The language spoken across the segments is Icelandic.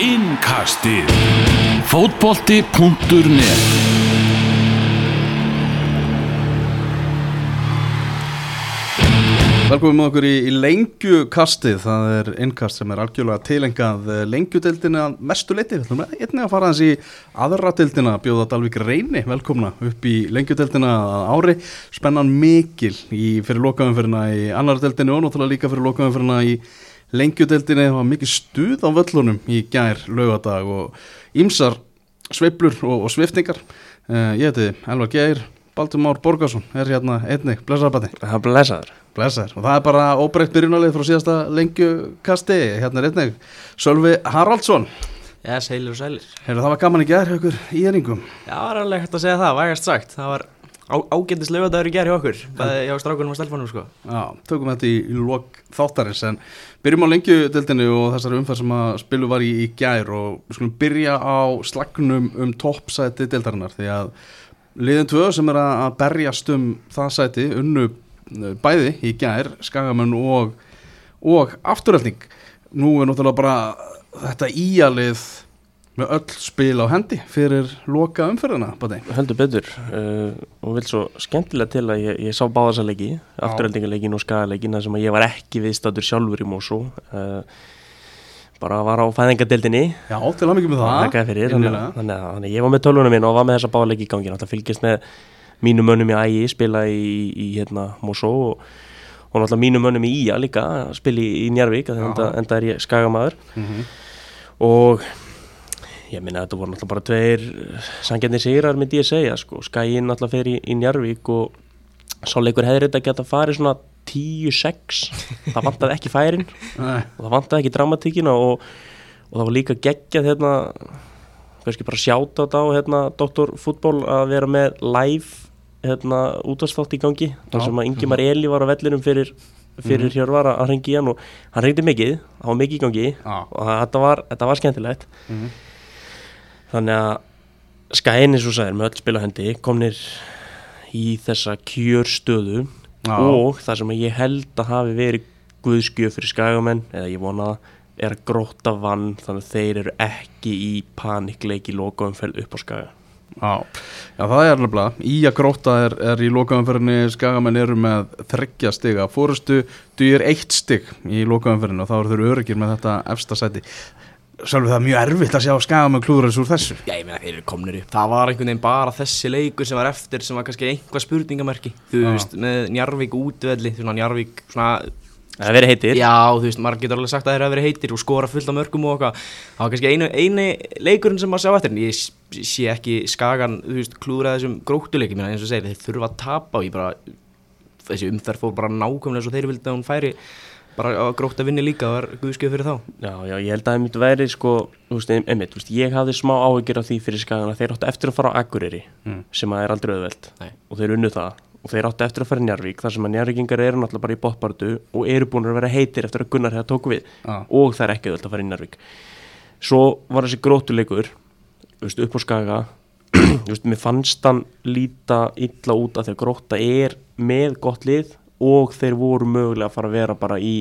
Innkastið. Fótbolti.net Velkomum okkur í, í lengjukastið, það er innkast sem er algjörlega tilengað lengjudeildina mestu leiti, við ætlum einnig að fara hans í aðra deildina, bjóða Dalvik Reyni, velkomna upp í lengjudeildina ári, spennan mikil í, fyrir lokaumferðina í annar deildinu og náttúrulega líka fyrir lokaumferðina í lengjudeildinu, það var mikið stuð á völlunum í gær lögadag og ímsar sveiblur og, og sviftingar, uh, ég heiti Elvar Geir, Baldur Már Borgarsson er hérna einnig, er blessaður. Blessaður og það er bara óbreytt byrjunalið frá síðasta lengjukasti, hérna er einnig Sölvi Haraldsson. Já, sælir og sælir. Heyrðu það var gaman í gerð ykkur í enningum. Já, það var alveg hægt að segja það, vægast sagt. Það var ágændis lögadagur í gerð hjá okkur, bæði hjá strákunum og stelpunum sko. Já, tökum þetta í, í lok þáttarins en byrjum á lengjudeldinu og þessari umfær sem að spilu var í, í gerð og við skulum byrja á slagnum um toppsæti deltarinnar því að liðin tvö sem er að berjast um það sæti unnu bæði í gær, skagamenn og, og afturölding nú er náttúrulega bara þetta íalið með öll spil á hendi fyrir loka umferðina bæði. Heldur betur uh, og vil svo skemmtilega til að ég, ég sá báðarsarleiki, afturöldingarleikin og skagaleikin þar sem að ég var ekki viðstatur sjálfur í Mósó uh, bara var á fæðingadeildinni Já, til að mikið með það. Fyrir, þannig, þannig, að, þannig að ég var með tölunum minn og var með þessa báðarleiki í gangi náttúrulega fylgjast með mínu mönnum í ægi spila í, í hérna Mosó og, og náttúrulega mínu mönnum í Ía líka spila í, í Njarvík enda, enda er ég skagamæður. Mm -hmm. og ég minna að þetta voru náttúrulega bara tveir sangjarnir sigrar myndi ég segja sko. skæin náttúrulega fer í, í Njarvík og sáleikur hefur þetta gett að fara svona 10-6 það vantaði ekki færin. Og það vantaði ekki dramatíkina og, og það var líka geggjað hérna kannski bara sjáta þetta á hérna Doktorfútból að vera með live hérna útvarsþátt í gangi. Þar sem að Ingimar Eli var á vellinum fyrir, fyrir mm hér var að ringi hann og hann ringdi mikið, það var mikið í gangi. Ah. og þetta var, þetta var skemmtilegt. Mm. Þannig að skæni svo sæðir með öll spilahendi komnir í þessa kjörstöðu ah. og það sem ég held að hafi verið guðskjöf fyrir skægamenn eða ég vonaða er að gróta vann þannig að þeir eru ekki í panikleiki lokaumfell upp á skaga. Já, já það er alveg í að gróta er, er í lokaumferðinni. Skagamenn eru með þryggja stig að fórustu dýr eitt stig í lokaumferðinni og þá eru þeir öryggir með þetta efsta seti Sjálfur það er mjög erfitt að sjá skagamenn klúður þessu úr þessu. Já, ég meina þeir eru komnir upp. Það var einhvern veginn bara þessi leikur sem var eftir sem var kannski einhvað spurningamerki. Þú veist, með Njarvík útvelli Svona Njarvík, svona Það hefur verið heitir. Já, þú veist, maður getur alveg sagt að það hefur verið heitir og skora fullt á mörgum og okkar Það var kannski einu, eini leikurinn sem maður sjá eftir en ég sé ekki skagan, þú veist, klúður að þessum gróttuleikum eins og segir, þeir þurfa að tapa og ég bara, þessi umþær fór bara nákvæmlega svo þeir vildi að hún færi bara að grótt að vinni líka, var guðskjöf fyrir þá Já, já, ég held að það myndi verið sko, þú veist, einmitt, þú veist, ég hafði smá áhyggjur af því fyrir skagan að þeir áttu eftir að fara á Akureyri mm. sem að er aldrei auðveld og þeir unnu það og þeir áttu eftir að fara í Njarvík þar sem að Njarvíkingar eru náttúrulega bara í botbardu og eru búin að vera heitir eftir að Gunnar hefða tóku við ah. og það er ekki öll að fara í Njarvík svo var þessi grótuleikur veist, upp á skaga veist, mér fannst hann líta illa út að þegar gróta er með gott lið og þeir voru mögulega að fara að vera bara í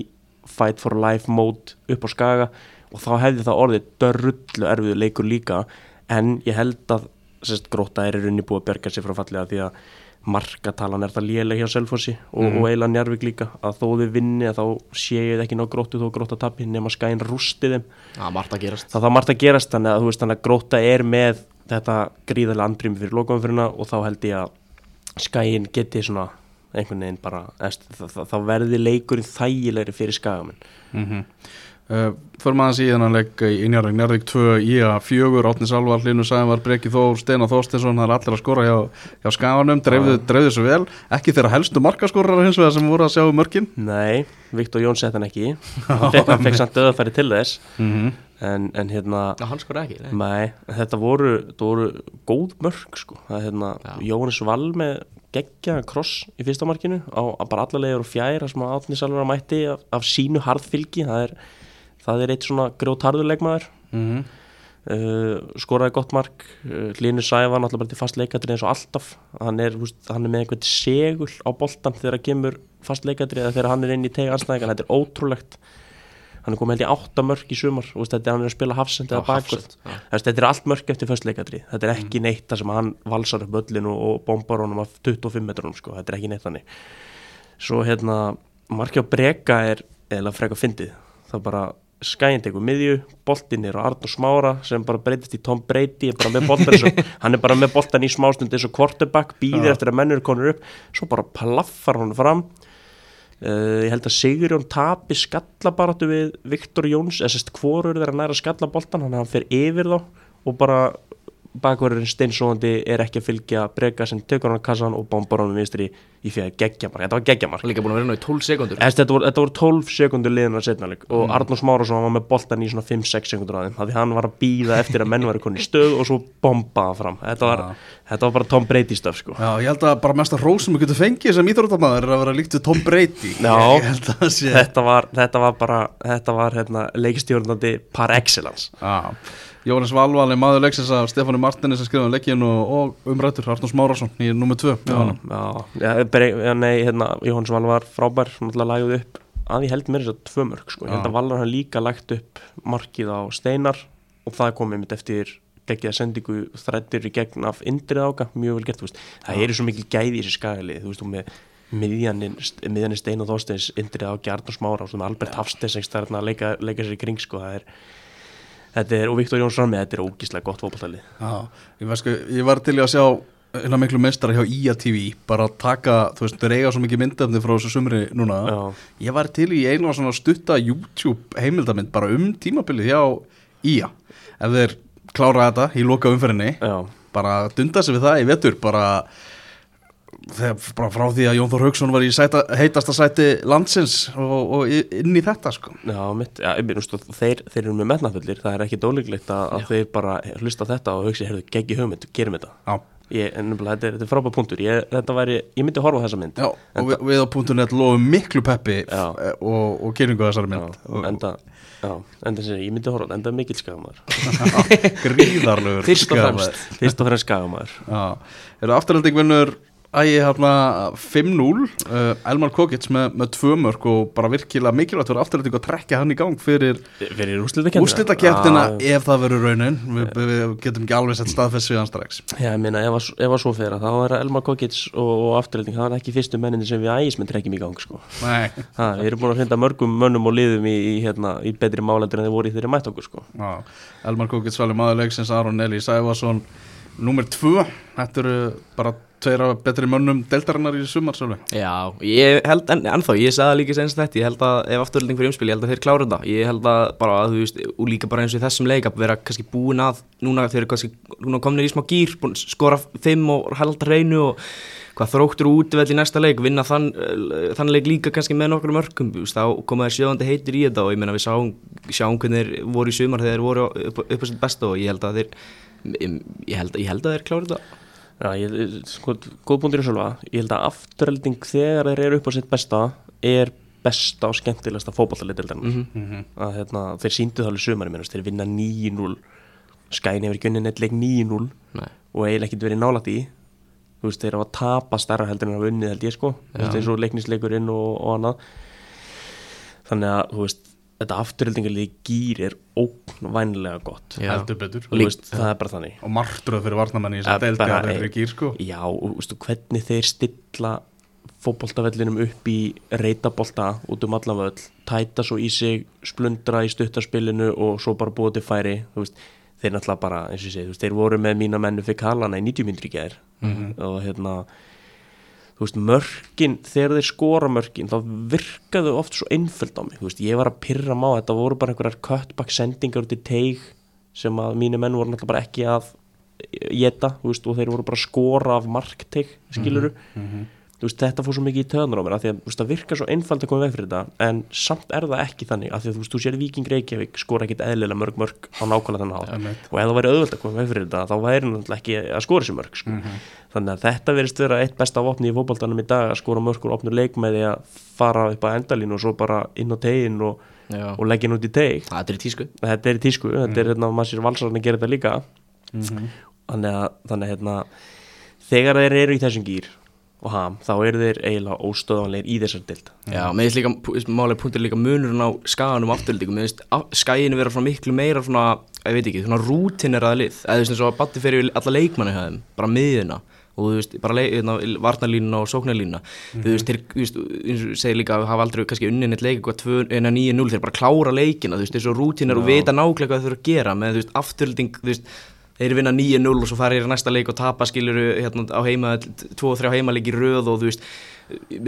fight for life mode upp á skaga og þá hefði það orðið dörrullu erfiðu leikur líka en ég held að sérst, gróta er í rauninni búið að berga sér frá fallega því að markatalan er það léleg hjá Selfossi og, mm. og eiginlega Njarvík líka að þó þið vinni að þá séu þið ekki ná gróttu þó grótta tappi nema skæn rústi þeim það margt að gerast það, margt að gerast þannig að, veist, þannig að grótta er með þetta gríðarlega andrými fyrir lokaumfyrirna og þá held ég að skæin geti svona einhvern veginn bara þá verði leikurinn þægilegri fyrir skagamenn mm -hmm. Uh, Fyrir maður að síðan að leggja í Njarvík Njarvík 2 í að fjögur Átni Salvar, Línu Sævar, Breki Þór, Steinar Þorstinsson það er allir að skora hjá, hjá skaganum dreifðu, dreifðu svo vel, ekki þeirra helstu markaskorrar hins vegar sem voru að sjá um mörkin Nei, Viktor Jón sett hann ekki hann fekk, fekk samt döðafæri til þess mm -hmm. en, en hérna Já, hann skor ekki nei. Nei, þetta voru, voru góð mörk sko. það hérna, Jónis Val með geggja kross í fyrsta markinu á bara allarlegur og fjær sem Átni Salvar mætti af, af sínu harðfylgi. Það er það er eitt svona grótarðuleikmaður mm -hmm. uh, skoraði gott mark. Uh, Línu Sæfa náttúrulega bara til fast leikadri eins og alltaf. Hann er, húst, hann er með einhvern segul á boltan þegar það kemur fast leikadri eða þegar hann er inn í tegi anstæðingan, þetta er ótrúlegt hann er komið held í átta mörk í sumar og þetta er hann er að spila hafsend eða. Þess, þetta er allt mörk eftir föstleikadri þetta er ekki neitt það sem hann valsar upp öllinu og bombar honum af 25 metrunum sko. þetta er ekki neitt þannig. Svo hérna, markja á breka er eða freka fyndið. Það bara skæðin tekur miðju boltinn er á Arnur Smára sem bara breytist í Tom Brady er bara með boltan og, hann er bara með boltan í smástund eins og quarterback, býðir Já. eftir að mennur konur upp, svo bara plaffar hann fram uh, ég held að Sigurjón tapi skallabaratu við Viktor Jóns, eða sérst hvorur þeirra næra skalla boltan, hann fer yfir þá og bara bakverðurinn steinsóðandi er ekki að fylgja breyka sem tekur hann að kassan og bombar hann vinstri í fyrir geggjamar, þetta var geggjamar Það er líka búin að vera nú í 12 sekundur Eftir, þetta, voru, þetta voru 12 sekundur liðin að setna og Mm. Arnór Smárasson var með boltan í svona 5-6 sekundur á þeim því hann var að býða eftir að menn var koni í stöð og svo bombaða fram. Þetta var, þetta var bara Tom Brady stöf sko. Já, ég held að bara mesta hrós sem við getum fengið sem íþróttamæður er að vera líkt við Tom Brady. Já. Ég held að það sé þetta, var, þetta var bara þetta var hérna, leikstjórnandi par excellence. Já, Jóhannes Valvali, maður leiksins af Stefáni Martini sem skrifaði leikinu og, og umrættur Arnús Márásson í nummer 2 já, já, já, brey, já, nei, hérna, Jóhanns Val var frábær náttúrulega lagði upp að ég held mér þess að tvö mörg sko. ég held að Valur hann líka lagt upp markið á Steinar og það komið mitt eftir geggjaða sendingu þrættir í gegn af indrið áka, mjög vel gert þú það eru svo mikil gæði í þessi skagalið þú veist, og með miðjanin Stein og Þorsteins indrið áki og svona Albert Hafsteins það er að leika, leika sér í kring sko. það er, er, og Viktor Jónsson með þetta er ógíslega gott fótballtalið Já, ég, sko, ég var til að sjá hérna miklu meistara hjá IA TV bara að taka, þú veist, þau eiga svo mikið myndefni frá þessu sumri núna. Já. ég var til í einu svona stutta YouTube heimildamind bara um tímabilið hjá IA ef þeir klára þetta í loka umferðinni Já, bara dunda sig við það í vetur bara, þegar, bara frá því að Jón Þór Hauksson var í sæta, heitasta sæti landsins og, og inn í þetta sko Já, mitt, já, veist, þeir, þeir eru með metnafullir, það er ekki dólíklegt að, að þeir bara hlusta á þetta og hugsi, heyrðu, geggi hugmynd, gerum þetta. Já, Ég, en nefnilega, þetta er, þetta er frábæð punktur, ég, þetta væri, ég myndi horfa þessa mynd. Já og við, við á punktunett lofum miklu peppi Já. og, og kynningu þessari Já, mynd og, enda, já, enda sem ég myndi horfa enda mikill skagamæður. gríðarlegur Fyrst og skagamaður. fremst. Fyrst og fremst skagamæður. Já, eru afturhalding vinnur ægi hérna 5-0 uh, Elmar Kokits með, með tvö mörg og bara virkilega mikilvægt fyrir afturhalding að trekja hann í gang fyrir Fyrir úrslitakettina Já, ef það verður raunin. Við, við getum ekki alveg sett staðfest við hann strax. Já, ég meina, ef, að- ef að svo fyrir að þá er Elmar Kokits og, og afturhalding, það er ekki fyrstu menninni sem við ægismenn trekkjum í gang, sko. Nei, Ha, við erum búin að hrinda mörgum mönnum og liðum í, í, hérna, í betri málendur en þeir voru í þeirri mætt okkur, sko. Já, Elmar Kokits valið maður leiksins Aron Eli Sæfarsson Númer 2, þetta eru bara tveir af betri mönnum deltarinnar í sumar sjálfi Já, ég held en, ennþá, ég sagði líka senst þetta, ég held að ef afturölding fyrir umspil, ég held að þeir klára þetta. Ég held að bara, að, þú veist, og líka bara eins og þessum leik að vera kannski búin að núna þeir eru kannski, núna komnir í smá gýr skora fimm og halda reynu og hvað þróttur útveld í næsta leik vinna þann, þann leik líka kannski með nokkru mörgum, þá koma þeir sjöðandi heitir í þetta og ég meina við sáum, sjáum hvernig þeir voru í sumar þegar þeir voru upp, upp á sitt besta og ég held að þeir ég held, ég held að þeir klára þetta Já, ég, sko, góð búndir í sjálfa Ég held að afturhelding þegar þeir eru upp á sitt besta er besta og skemmtilegasta fótballalitildarinn mm Mhm. að hérna, þeir síndu þá alveg sumari minnast, þeir vinna 9-0 Skæn hefur ekki unni neitt leik 9-0 Nei. og eiginlega ekkert verið nálægt í þú veist, þeir hafa tapa starra heldur en hafa unnið held ég sko, þú veist, eins og leiknisleikurinn og, og annað. Þannig að, þú veist, þetta afturheldingalið gýr er óvænlega gott. Veist, það er bara þannig. Og martröð fyrir varnamenni í í gýr sko. Já, og veistu, hvernig þeir stilla fótboltavellinum upp í reytabolta út um allan völl tæta svo í sig, splundra í stuttarspilinu og svo bara búa til færi veist, þeir náttúrulega bara, eins og ég segi þeir voru með mína mennu fyrir kalana í 90 myndri gær. Og hérna þú veist, mörkin, þegar þeir skora mörkin, þá virkaðu oft svo einföld á mig, þú veist, ég var að pyrra má þetta voru bara einhverjar cutback sendingar út í teig sem að mínu menn voru náttúrulega bara ekki að geta, þú veist, og þeir voru bara að skora af markteig, skiluru þú veist, þetta fór svo mikið í töðunar á mér því að veist, það virkar svo einfald að koma veg fyrir þetta en samt er það ekki þannig af því að þú veist, þú sér Víking Reykjavík skora ekkit eðlilega mörg mörg á nákvæmlega þannig hátt. Einmitt. og ef það væri auðvöld að koma veg fyrir þetta þá væri náttúrulega ekki að skora þessi mörg sko. þannig að þetta verist vera eitt besta vopni í fótboltanum í dag að skora mörg og opna leik með því að fara upp á endalínu og svo bara inn á tegin og, og leggja hann út í teg þetta er í tísku, er hérna, sér að líka. Þannig að, þannig að hérna, þegar þeir eru í þessum gýr og ham, þá eru þeir eiginlega óstöðanleir í þessar dild Já, mér finnst líka, málega punktur líka munurinn á skaganum afturlíku, finnst af- skaginu vera svona miklu meira svona, ég veit ekki, svona rútineraða lið, eða þú og að Batti fyrir alla leikmanni hjá þeim, bara miðina og þú veist, bara hérna, varnarlínuna og sóknarlínuna, þú veist, þeir, þú veist, eins og segir líka að hafa aldrei kannski unnin eitt leik eitthvað 2 eða 9-0, þeir bara klára leikina, þú veist, svo rútinar og vita nákvæmlega hvað þeir þurfa að gera, með þú veist, afturlíting, þú veist, þeir vinna 9-0 og svo fara í næsta leik og tapa skiluru hérna á heima, 2-3 heimaleik í röð og þú veist,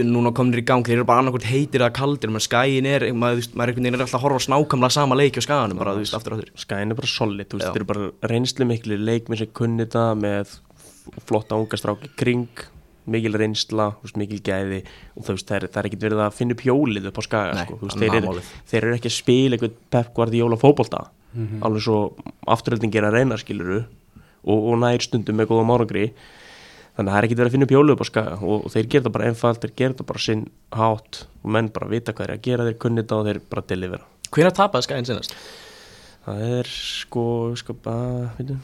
núna komnir í gang, þeir eru bara annarkvæmt heitir eða kaldir, menn skæin er, maður, veist, maður er alltaf að horfa snákamlega sama leik á skaganum, bara, þú veist, aftur og aftur. skæin er bara solid, þú veist, þeir eru bara reynslu miklu leikmið sem kunni þetta með flotta unga stráki kring mikil reynsla, mikil gæði og þú veist, það er, það er ekkert verið að finna upp hjólið upp á skaga, Nei, sko, veist, það er þeir eru, þeir ekki að spila eitthvað Pep Guardiola fótbolta alveg svo afturöldin gera reyna skiluru og, og nær stundum með góða márangri þannig að það er ekkert verið að finna upp hjólið upp á skaga og, og þeir gera það bara einfalt, þeir gera það bara sinn hátt og menn bara vita hvað þeir að gera þeir kunni þetta og þeir bara delivera Hvernig tapaði skæin senast? Það er sko, sko bara, veitum,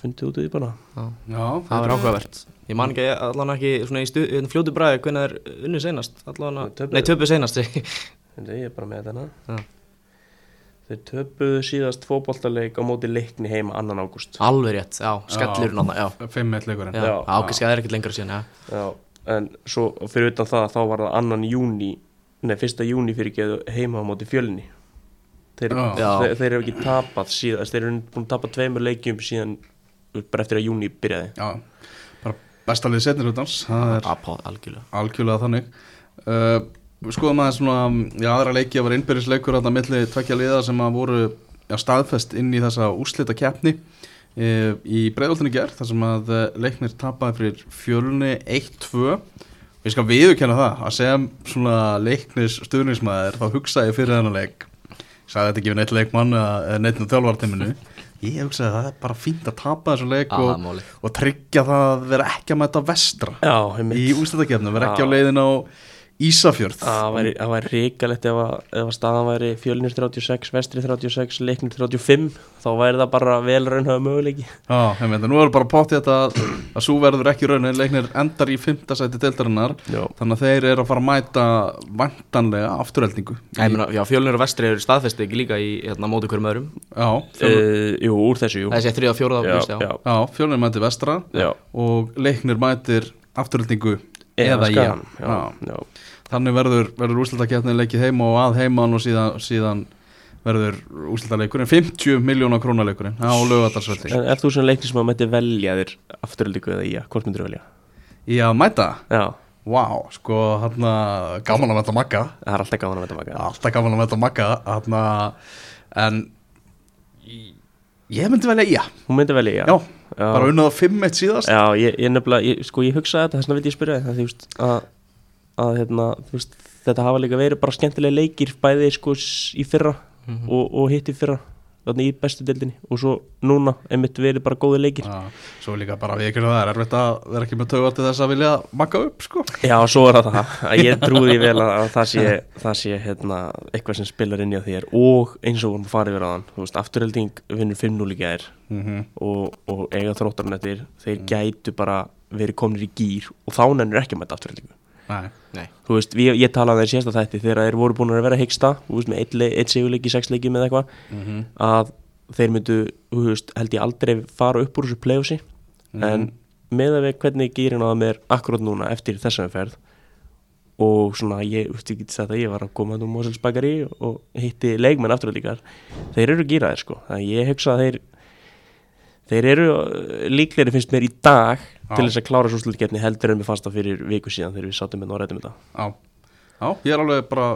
fundið út í því bara. Já, Það var áhugavert. Ég man ekki allan ekki svona í stu, fljótu bræði hvernig það er unnu senast, allan að, nei töpuð senast. Þetta ég er bara með þennan. Þeir töpuðu síðast fótboltaleik á móti leikni heima annan ágúst. alveg rétt, já, skellur náttúrulega, já. 5-1 leikurinn Já, kannski það er ekkert lengra síðan, já. Já, en svo fyrir utan það þá var það annan júni, nei fyrsta júni fyrir geðu heima á móti fjölni. Þeir, þeir, þeir eru ekki tapað síðast, þeir eru búin að tapa tveimur leikjum síðan bara eftir að júni byrjaði. Já, bara bestalið setnir hlutans það er algjörlega. algjörlega þannig uh, skoðum aðeins svona já, aðra leiki að var innbyrðisleikur að milli tvekja liða sem að voru já, staðfest inn í þessa úrslita keppni uh, í breiðoltinni gerð þar sem að uh, leiknir tapaði fyrir fjölni 1-2 Við skal viðurkenna það að segja svona leiknis stuðnismæður þá hugsa ég fyrir þennan leik. Ég sagði þetta ekki við neitt leikmann eða eða neitt um þjálfartiminu. Ég hugsaði að það er bara fínt að tapa þessu leik Ah, og, og tryggja það að vera ekki að mæta vestra Já, í úrslutakefnum, vera ekki á leiðin á Ísafjörð Það væri ríkalegt ef, að, ef að staðan væri fjölnir 36, vestri 36, leiknir 35 þá væri það bara vel raunhafa möguleiki Já, ég meina, nú er bara pottið þetta að, að svo verður ekki raunin, leiknir endar í fymta sæti deildarinnar, þannig að þeir eru að fara að mæta vantanlega afturheldingu já, fjölnir og vestri eru staðfesti ekki líka í hérna, móti hverjum öðrum. Já, fjölnir, uh, Jú, úr þessu, jú Þessi þriða, fjóraða, já, já, já. já, já, fjölnir mætir vestra já. og leiknir mætir afturheldingu Eða eða já, já. Þannig verður, verður úrslutakefnin leikið heima og að heiman og síðan, síðan verður úrslutaleikurinn 50 miljóna krónaleikurinn á lögadarsvelli En er þú svona leiknir sem að mætti velja þér afturöldingu eða í að, hvort myndir velja? Í að mæta, Já, vá, sko, hann gaman að mæta makka það er alltaf gaman að veit að maka alltaf gaman að mæta makka hana, en í- ég myndi velja í að. Hún myndi velja, já já, bara unnað á 5-1 síðast. Já, ég, ég nefnilega, ég, sko ég hugsaði þetta, þess vegna veit ég spyrja þú veist, að, að hérna, veist, þetta hafa líka verið bara skemmtilega leikir bæði sko í fyrra og, og hitt í fyrra, í bestu deildinni. Og svo núna, einmitt verið bara góði leikir. Já, svo líka bara við ekki það er erfitt að vera ekki með taugar til þess að vilja makka upp sko. Já, svo er það það, að ég því vel að, að það sé, það sé hérna, eitthvað sem spilar inn í á þér. Og eins og vorum að fara yfir á þann, þú veist, afturhelding vinnur 5-0 í gær. Mm og, og eiga þróttarnettir, þeir gætu bara verið komnir í gýr og þá nennir ekki að mæta afturheldingu. Nei, Nei. Þú veist, ég, ég talaði þeir síðasta þætti þegar þeir voru búin að vera hyggsta, þú veist, með eitt, le- eitt sigurleiki, sex leiki með eitthvað Mhm. að þeir myndu, þú veist, held ég aldrei fara upp úr þessu playossi en með að við hvernig gýrin á það mér akkurat núna eftir þessum ferð og svona, ég, þú veist, ég geti sagt að ég var að koma um Mosels Bakari og hitti leikmenn afturöldingar, þeir eru gýraðir sko, þannig ég hugsa að þeir þeir eru uh, líklegri finnst mér í dag til Já. þess að klára svo slutkefni heldur en mér fannst það fyrir viku síðan þegar við sátum með og rættum þetta. Já, já, ég er alveg bara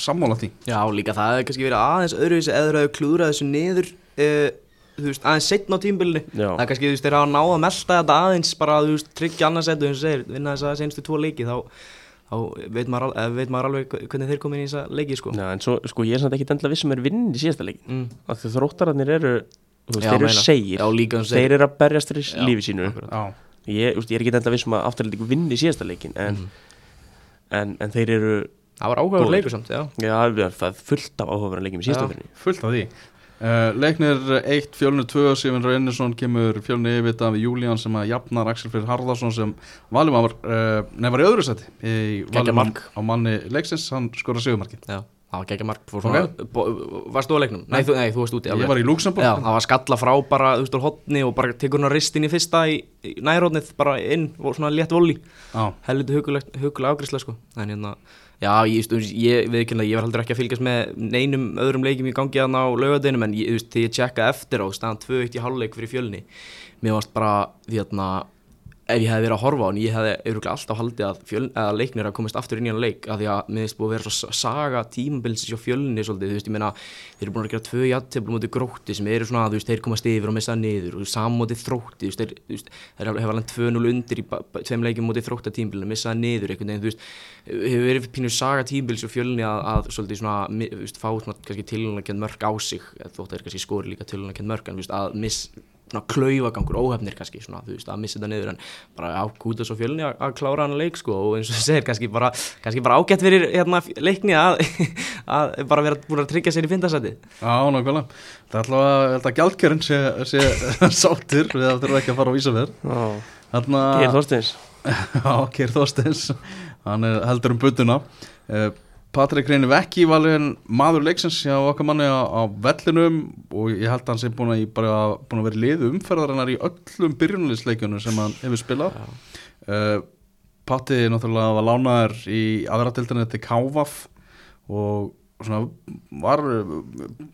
sammála því. Já, líka það hefði kannski verið aðeins öðruvísi eða þeir hefði klúðrað þessu niður uh, veist, aðeins setna á tímbilinu það er kannski, þú veist, þeir hafa náð að melta þetta aðeins bara, þú veist, tryggja annarsettu eins og segir, vinna þess að senstu tvo leiki þá, þá veit, maður, al- eh, veit maður alveg hvernig þeir komin í þessa leiki, sko. Já, en svo, sko, ég er samt ekki endla vissum er vinn í síðasta leikin mm. því þróttararnir eru, veist, Já, þeir eru segir Já, segir. þeir eru að berjast Já, lífi sínu. ég, veist, ég er ekki endla vissum að afturhaldingu vinn í síðasta leikin en, Mhm. en, en þeir eru það var áhugaður Góðir. leikur samt, já. Já, það er fullt af áhugaverðan leikim í síðasta fyrir fullt af því. Uh, leiknir 1, fjölnir 2 Sýfinn Reynisson kemur fjölnir yfirvitað við Júlíán sem að jafnar Axel Freyr Harðarsson sem valum var, uh, nefnir í öðru seti í mark. á manni leiksins, hann skora sigumarki Já, það var geggja mark okay. Varst þú á leiknum? Nei, þú, nei, þú varst úti ég var í Luxemburg Já, það var skalla frá bara, þú veist, úr hotni og bara tekur hún að ristin í fyrsta í, í nærónið bara inn og svona létt voli Já. helviti hugulega ágrísla sko en hérna, já, ég, veist, ég viðkynna, ég var heldur ekki að fylgjast með neinum öðrum leikjum í gangi að ná laugadeinum en ég, þú veist, þegar ég tjekka eftir á staðan 2-1 í hálfleik fyrir fjölni mér varst bara, því að ef ég hefði verið að horfa á hann, ég hefði öruglega alltaf haldið að, fjöl, að leiknir að komast aftur inn í hann leik að því að finnst búið að vera svo saga tímabilsis hjá fjölni svolítið, þú veist, ég meina þeir eru búin að gera tvö jætteflum mútið grótti sem eru svona, þú veist, þeir komast yfir og missa niður og sammótið þrótti, þú veist, þeir, hefa alveg 2-0 undir í tveim leikjum mútið þróttatímbilinu, missa niður einhvern veginn, þú veist, hefur verið pínu saga tímabils hjá fjölni að, að svolítið svona, þú veist, fá svona kannski tilhörnakend mörg á sig, þótt þeir kannski skori líka tilhörnakend mörg, en þú veist, að miss, svona klaufagangur, óhefnir kannski svona, þú veist, að missa þetta niður en bara ákúta svo fjölni að, að klára hann leik sko og eins og þú segir, kannski bara, kannski bara ágætt fyrir hérna, leikni að, að bara vera búin að tryggja sér í fyndasæti Já, nákvæmlega. Það er alltaf að gjaldkjörn sé, sé sáttir við að þurfa ekki að fara á Ísafjörð Já, Þarna Geir Þorsteins. Já, Geir Þorsteins. Hann er heldur um buttuna uh, Patrik Reyni Vekki valin maður leiksins hjá okkar manni á, á vellinum og ég held að hann sé búin að, bara, búin að vera í liðu umferðarinnar í öllum byrjunarliðsleikjunum sem hann hefur spilað. Uh, Patti náttúrulega var lánaður í aðratildinni til Kávaf og svona var uh,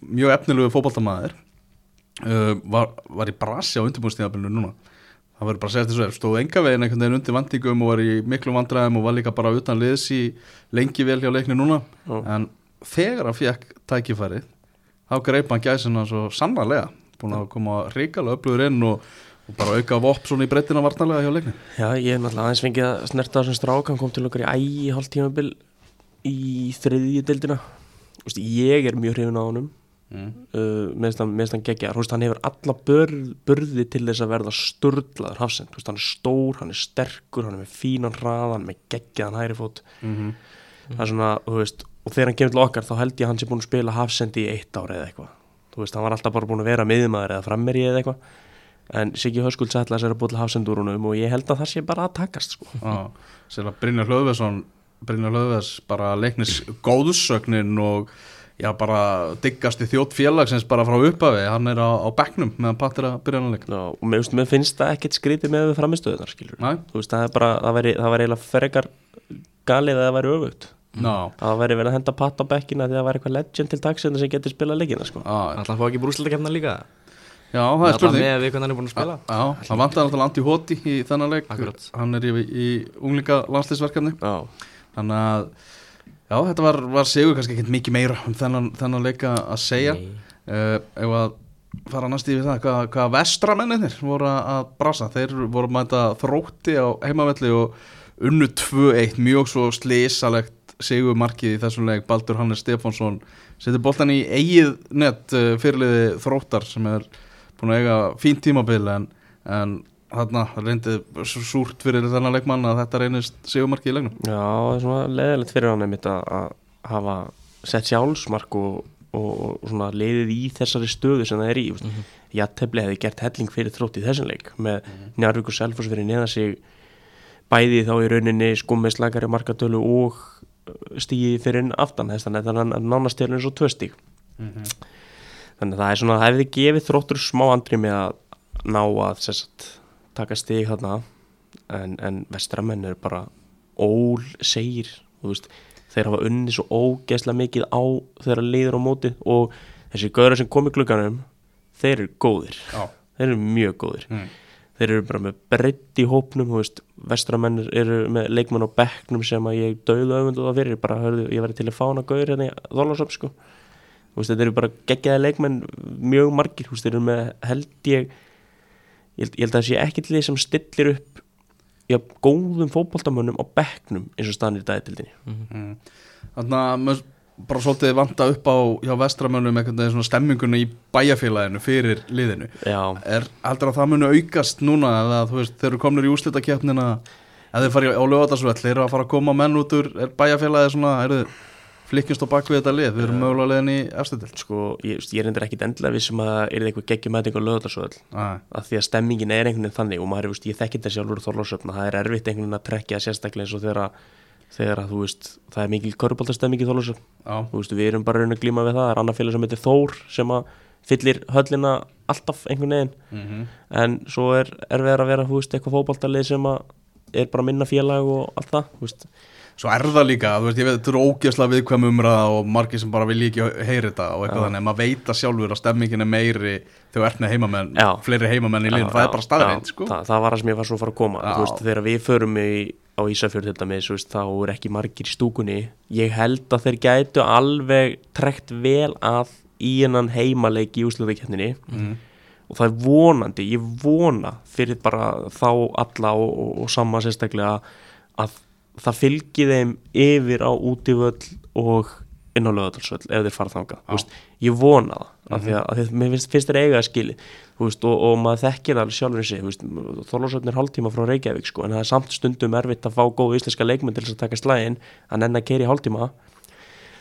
mjög efnilegu fótballtamaður uh, var, var í brasi á undirbúinstíðabilinu núna það verður bara að segja þessu er. Stóð enga veginn einhvern veginn undir vandingum og var í miklu vandræðum og var líka bara utan liðs í lengi vel hjá leikni núna. Já. en þegar hann fekk tækifæri þá greip hann gæsina svo sannarlega búin að koma ríkala upplöður inn og, og bara auka vopp svona í breytina varnarlega hjá leikni Já, ég hef náttúrulega aðeins fengið að snerta þessum strák hann kom til okkar í ægi hálf tímabil í þriðju deildina. Ég er mjög hrifin á honum mm. uh, hann, meðst hann veist, hann hefur alla börð, börði til þess að verða sturlaður hafsend, veist, hann er stór, hann er sterkur hann er með fínan hraðan, hann er með geggjaðan hæri fót. Mm það er svona, þú veist, og þegar hann kemur til okkar þá held ég að hann sé búin að spila hafsendi í eitt ári eða eitthvað, þú veist, hann var alltaf bara búin að vera miðumæður eða frammeri eða eitthvað. En Siggi Höskuld sætla sér að búið til hafsendúrunum og ég held að það sé bara að takast sko. Já, sér að Brynjar Hlöðvesson Brynjar Hlöðves bara leiknis góðsögnin og já bara diggast í þjótt félagsins bara frá upphafi, hann er á, á bekknum meðan Pattir að byrja hann leik Já, og mér, mér finnst það ekkert skrítið með framistöðunar skilur, Næ, þú veist, það er bara það væri, það væri eiginlega frekar galið að það væri öfugt. Ná, að það væri verið að henda patt á bekkina því að það væri eitthvað legend til dagsenda sem getur spilað leikina sko. já, Alltaf fá ekki brúsleikefna líka. Já, það er Alltaf spurning. með við hvernig hann er búin að spila. Já, það vantar náttúrulega Andi Hóti í þennan leik. Akkurat. Hann er í, í unglinga landslýsverkefni Já, Þannig að Já, þetta var, var sigur kannski ekkert mikið meira um þennan, þennan leika að segja. Uh, Ef að fara næst yfir það hvað, hvað vestramennir voru að brasa? Þeir voru mæta þrótti á heimavelli og unnu 2-1 mjög svo slísalegt sigur markið í þessum leik. Baldur Hannes Stefánsson setur boltan í eigið nett uh, fyrirliði þróttar sem er búin að eiga fínt tímabil en, en þarna reyndið svo súrt fyrir þennan leikmann að þetta reynist sigur markið í leiknum Já, það er svona leðilegt fyrir hann einmitt að, að hafa sett sjálfsmark og, og, og svona leiðið í þessari stöðu sem það er í mm. -hmm. Jattefli hefði gert helling fyrir þrótt í þessum leik með mm -hmm. Njarvík og Selfoss fyrir neða sig bæði þá í rauninni skummið slagari markatölu og stígi fyrir inn aftan þess þannig að það er nánast til eins og tvö stíg þannig að það er svona það hefði gefið þróttur smá andri með að ná að sérst, taka stíg þarna en, en vestramenn er bara ól segir veist, þeir hafa unni svo ógeðslega mikið á þeirra liður á móti og þessi gauðra sem kom í klukkanum þeir eru góðir Já. þeir eru mjög góðir Mm. þeir eru bara með breytt í hópnum vestramenn eru með leikmenn á bekknum sem að ég döðu öfundu það fyrir bara, hörðu, ég verði til að fána gauður hérna í Þorlásöp sko þetta eru bara geggjaði leikmenn mjög margir, þeir eru með held ég ég held, ég held að það sé ekki til því sem stillir upp já, góðum fótboltamönnum á bekknum eins og staðan í dagitildinni Mm. Þannig að maður bara svolítið vanta upp á hjá vestramönnum einhvern veginn svona stemminguna í bæjarfélaginu fyrir liðinu. Já, Er heldur að það muni aukast núna eða þú veist þeir eru komnir í úrslitakeppnina eða þeir fara á lögatarsvell, þeir eru að fara að koma menn út úr er bæjarfélagið svona, eru flikkjumst á bakvið þetta lið, við erum mögulega leiðin í efstendil sko, ég, ég er endur ekkit endilega vissum að er eitthvað geggjumæting á lögðarsöðl Nei, að því að stemmingin er einhvern veginn þannig og maður, veist, ég þekki þetta sjálfur þorlásöfna, það er erfitt einhvern veginn að trekja sérstaklega eins og þegar, að- þegar að veist, það er mikil köruboltastemming í veist, við erum bara raun að glíma við það. Það er annar félag sem heitir Þór sem að fyllir höllina alltaf einhvern veginn. Mhm, en svo er erfiðar að vera, veist, eitthvað fótboltalið sem að er bara minna félag og allt það, Svo er það líka, þú veist, ég veit, þetta eru ógeðslega viðkvæm umræða og margir sem bara vilja ekki heyri þetta og eitthvað Já. þannig, maður veit að sjálfur að stemmingin er meiri þegar þú ert með heimamenn, Já. fleiri heimamenn í liðin, það er bara staðreind, Já, sko. það, það var það sem ég var svo að fara að koma Já. þú veist, þegar við förum í, á Ísafjörð til dæmis, þú veist, þá er ekki margir í stúkunni ég held að þeir gætu alveg trekt vel að í hennan heimaleik í úslutakefninni Mhm. og það er vonandi, ég vona fyrir bara þá alla og, og, og sama sérstaklega að það fylgi þeim yfir á útivöll og inn á lögadalsvöll ef þeir fara þangað, ég vona það af því að, mér finnst, finnst þeir eiga að skili veist, og, og maður þekkir alveg sjálfur veist, þorlásvöllin er hálftíma frá Reykjavík, sko, en það er samt stundum erfitt að fá góðu íslenska leikmenn til þess að taka slægin að nenn að keiri hálftíma.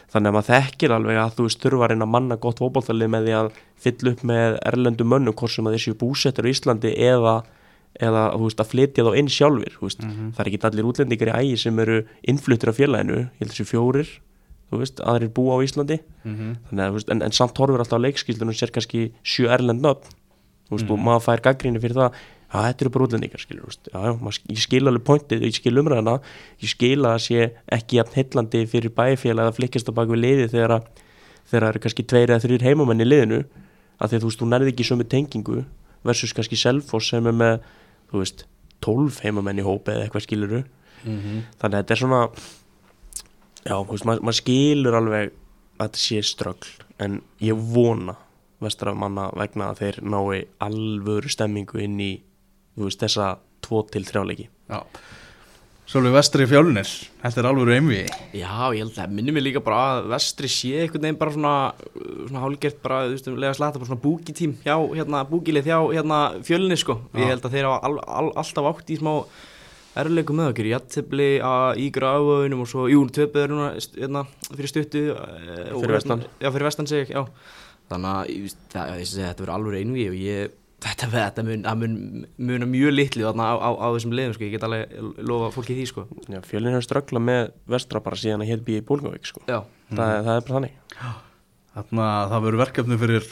Þannig að maður þekkir alveg að þú veist þurfa að manna gott fótballtalið með því að fylla upp með erlendu mönnum hvort sem að séu búsettur í Íslandi eða, eða veist, að flytja þá inn sjálfur þú veist. það er ekki allir útlendingar í ægi sem eru innfluttir af félaginu, ég held þessu fjórir þú veist, aðrir búa á Íslandi. Mhm. þannig að, þú veist, en, en samt horfur alltaf á leikskildunum sér kannski sjö erlend nöfn þú veist, og maður fær gaggríni fyrir það. Að þetta eru bara útlendingar, ég skil alveg pointið, ég skil umræðina ég skil að það sé ekki jafn heillandi fyrir bæfélag að flikkast á bak við liði þegar að þegar það eru kannski tveir eða þrýr heimamenn í liðinu. Að því að þú nærði ekki sömu tengingu versus kannski Selfoss sem er með þú veist, 12 heimamenn í hópi eða eitthvað skiluru Mhm. þannig að þetta er svona já, þú veist, maður mað skilur alveg að þetta sé ströggl en ég vona vestra manna vegna að þeir nái alvöru stemmingu inn í þú veist, þessa 2-3 leiki Já. Svolítið vestri fjölunir, þetta er alveg einvi. Já, ég held að það minnir mig líka bara að vestri sé einhvern veginn bara svona, svona hálgert bara, þú veist, um lega slata bara svona búkitím hjá, hérna, búkilið hjá, hérna, fjölni, sko. Já. Ég held að þeir hafa al, al, alltaf átt í smá erleikum með okkur, jættibli í gráðunum og svo, jú, töpuður núna, st- hérna, fyrir stuttu. eh, og Fyrir vestan. hérna- Já, fyrir vestan segi ég, já. Þannig að, ég það, ég segi, þetta verður alveg einví og ég, þetta, þetta mun, mun, muna mjög litlu þarna á, á, á þessum liðum, sko, ég get alveg lofa fólki því, sko. Já, fjölinn hefur ströggla með vestra bara síðan að hér býja í Bólgavík sko. Já. það, það er bara þannig Þannig að það verður verkefni fyrir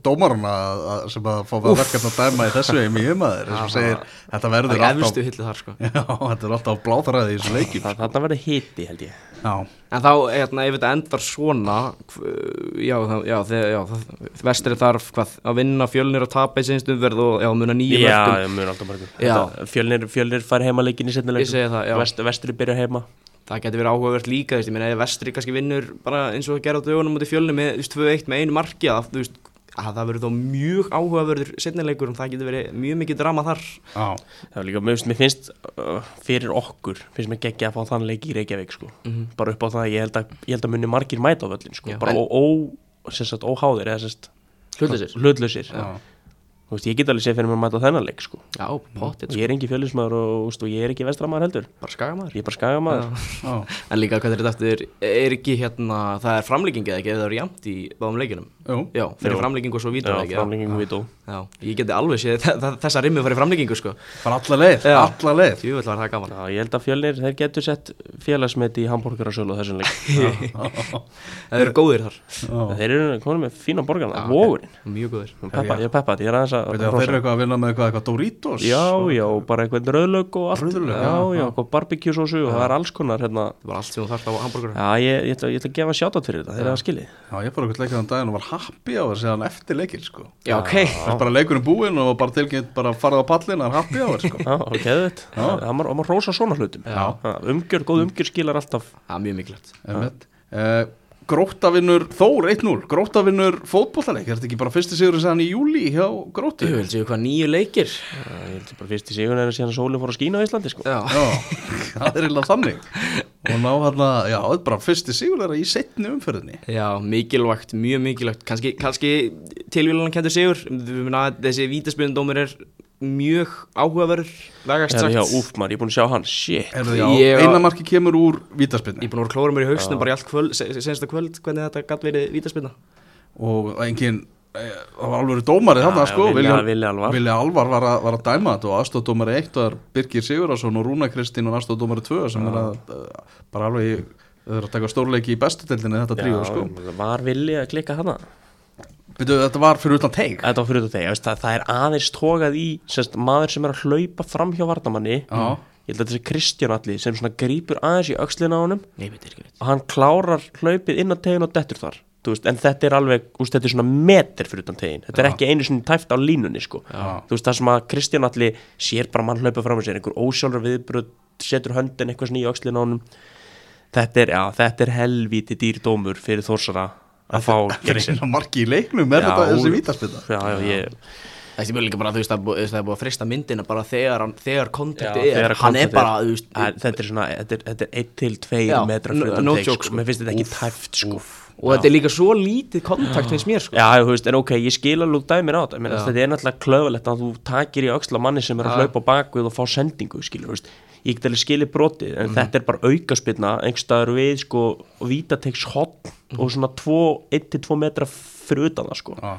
dómarana að- að- sem að fá verkefni að dæma í þessu heim í eins og segir, þetta verður er alltaf sko. Já, þetta er alltaf bláþaræði í þessu leikjum það, þarna verður hiti held ég Já, En þá, hérna, ef þetta endar svona, já, það, já, þegar, já, það, vestri þarf hvað, að vinna fjölnir og tapa í sinnstumverð og, já, muna nýju Já, mörgum. ég mun alltaf mörgum Já. Þetta- Fjölnir, fjölnir fær heimaleikin í já. Vest, Vestri byrja heima Það getur verið áhugavert líka, ég meina, ef vestri kannski vinnur bara eins og það gerði á dögunum út í fjölnir með, þú veist, 2-1 með einu marki, að, þú veist, að það verður þá mjög áhugaverður setnilegur og það getur verið mjög mikið drama þar. já, Það er líka, mér finnst, mér finnst uh, fyrir okkur, finnst mér geggja að fá þann leik í Reykjavík sko. Mhm. bara upp á það, ég held að, ég held að muni margir mæta á völlin sko. Já. bara En- ó, ó, óháðir eða sagt, Hlutlausir. hlutlausir já, Þú veist, ég get alveg séð fyrir mér að mæta á þennan leik sko. Já, potið, og ég er engi fjölismæður og, og ég er ekki vestramaður heldur bara er bara skagamæður já En líka, hvað er þetta eftir, er ekki hérna, það er framlegging eða ekki, eða það eru jæmt í báðum leikinum? Já, fyrir Jú. framlegging og svo vítum Já, við dó Já, ég geti alveg séð þe- þe- þessa rimmu farið framleggingu sko. Bara alla leið, Já. alla leið. Jú, var það gaman. Já, ég held að fjölnir, þeir getur sett félagsmet í hambúrgarasölu á þessum leik. Það eru góðir þar. Já. Þeir eru konum með fína borgarna, Já, vógurinn Mjög góðir. Peppa, Ég er peppað, ég er aðeins að þeir eru eitthvað að vinna með eitthvað, eitthvað Doritos? Já, já, og bara eitthvað rauðlaug og allt Rauðlauk, Já, já, já, já. Já, Já, happy þess að eftir leikinn, sko. Já, ok. Það er bara leikurinn búinn og bara tilkynnt bara farið á pallin, það er happy á þess, sko. Já, ok, þetta Það má- rósa svona hlutum. Já. Umgjör, góð umgjör skilar alltaf. Það er mjög mikilvægt. Einmitt. Eh, Gróttavinnur Þór 1-0 Gróttavinnur fótbollaleik Er þetta ekki bara fyrsti sigur sem hann í júli hjá Gróttu? Þú vil séu hvað nýju leikir. Ég held ég bara fyrst í sigun er að síðan að sólinn fór að skína á Íslandi sko. Já, Já, það er eiginlega þannig. Og ná hann að, já, þetta er bara fyrsti sigur þeirra í setni umferðinni. Já, mikilvægt, mjög mikilvægt. Kannski, kannski tilvílan kentur sigur. Við meina að þessi vítaspjöndómur er mjög áhugaverður. Vegast Herra, sagt já, úf maður, ég er búin að sjá hann, shit. Erðu, já, Ég- eina marki kemur úr vítaspinni Ég er búin að klóra mér í hausnum bara í allt kvöld, se- senasta kvöld hvernig þetta gætt verið vítaspinna og engin eh, það var alveg dómarið þarna Já, sko já, Vilja- Vilja Alvar. Vilja Alvar var að, var að dæma þetta og aðstofdómari 1 var Birgir Sigurðarsson og Rúna Kristín og aðstofdómari 2 sem er að eh, bara alveg þau eru að taka stórleiki í bestu deildinni þetta tríu sko. var villi að klikka hana Byrju, þetta var fyrir utan teig. Þetta var fyrir þetta þegar, það, það er aðeins tókað í semst, maður sem er að hlaupa fram hjá varnamanni Já. Ég held að þessi Kristján allir sem grípur aðeins í öxlina á honum. Nei, veit ekki veit og hann klárar hlaupið inn á tegin og dettur þar veist, en þetta er alveg, úst, þetta er svona meter fyrir utan tegin, þetta er ekki einu svona tæft á línunni sko, veist það sem að Kristján allir sér bara mann hlaupa fram með sér einhver ósjálfur viðbröð, setur höndin eitthvað svona í öxlina á honum. Þetta er, já, þetta er helvíti dýrdómur fyrir Þórsara að fá Það er marki í leiknum er Já, þetta þessi vítaspinna já, já, ég, Þessi mjög líka bara, þú veist, það er búið- það er búið að frista myndina bara þegar, hann- þegar kontakti Já, er, þegar hann er bara, þú veist, að, þetta er svona, þetta er, þetta er 1 til 2 Já, metra no- fyrir utan no teig, joke, sko, sko. mér finnst þetta ekki tæft sko. og þetta er líka svo lítið kontakt finnst mér, sko. Já, þú veist, en ok, ég skil alveg dæmir á þetta. Já. Þetta er náttúrulega klöfulegt að þú takir í öxla manni sem er að Já. hlaupa á bakvið og fá sendingu, skilur, þú veist Ég get alveg skilið brotið, Mhm. en þetta er bara aukaspilna einhverstaðar við, sko, vítategs hotn Mhm. og svona 1-2 metra fyrir utan það, sko Já.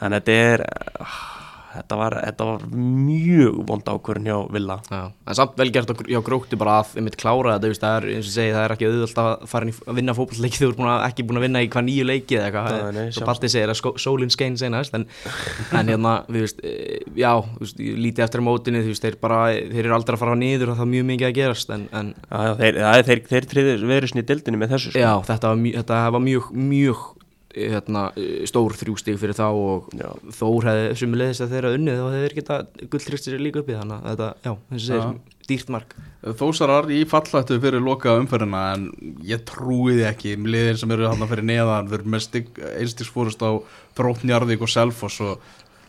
Þannig að þetta er, ah, þetta var, þetta var mjög vond ákvörðin hjá Villa. Já, en samt vel gert hjá gróttu bara að einmitt klára þetta, það er, eins og segi, það er ekki auðvöld að fara að vinna fótballleiki þú ert búin að, ekki búin að vinna í hvað nýju leiki eða eitthvað, svo. Patti segir að skó- sólin skein senast, en, en hérna, þú veist, eh, já, veist, lítið eftir mótinu, þú veist, þeir bara, þeir eru aldrei að fara niður og það er mjög mikið að gerast, en, en Já, þeir, já, þeir, þeir triðir veðurinn hérna, stór þrjústig fyrir þá og Já. Þór hefði sumulegðist að þeirra unnið og þeir geta gulltrykst sér líka upp í þannig að þetta, já, eins og segir, dýrt mark. Þósarar í fallættu fyrir loka umferðina en ég trúi því ekki liðir sem eru hann fyrir neðan við erum með einstigsfórust á Þróttnjarðvík og Selfoss og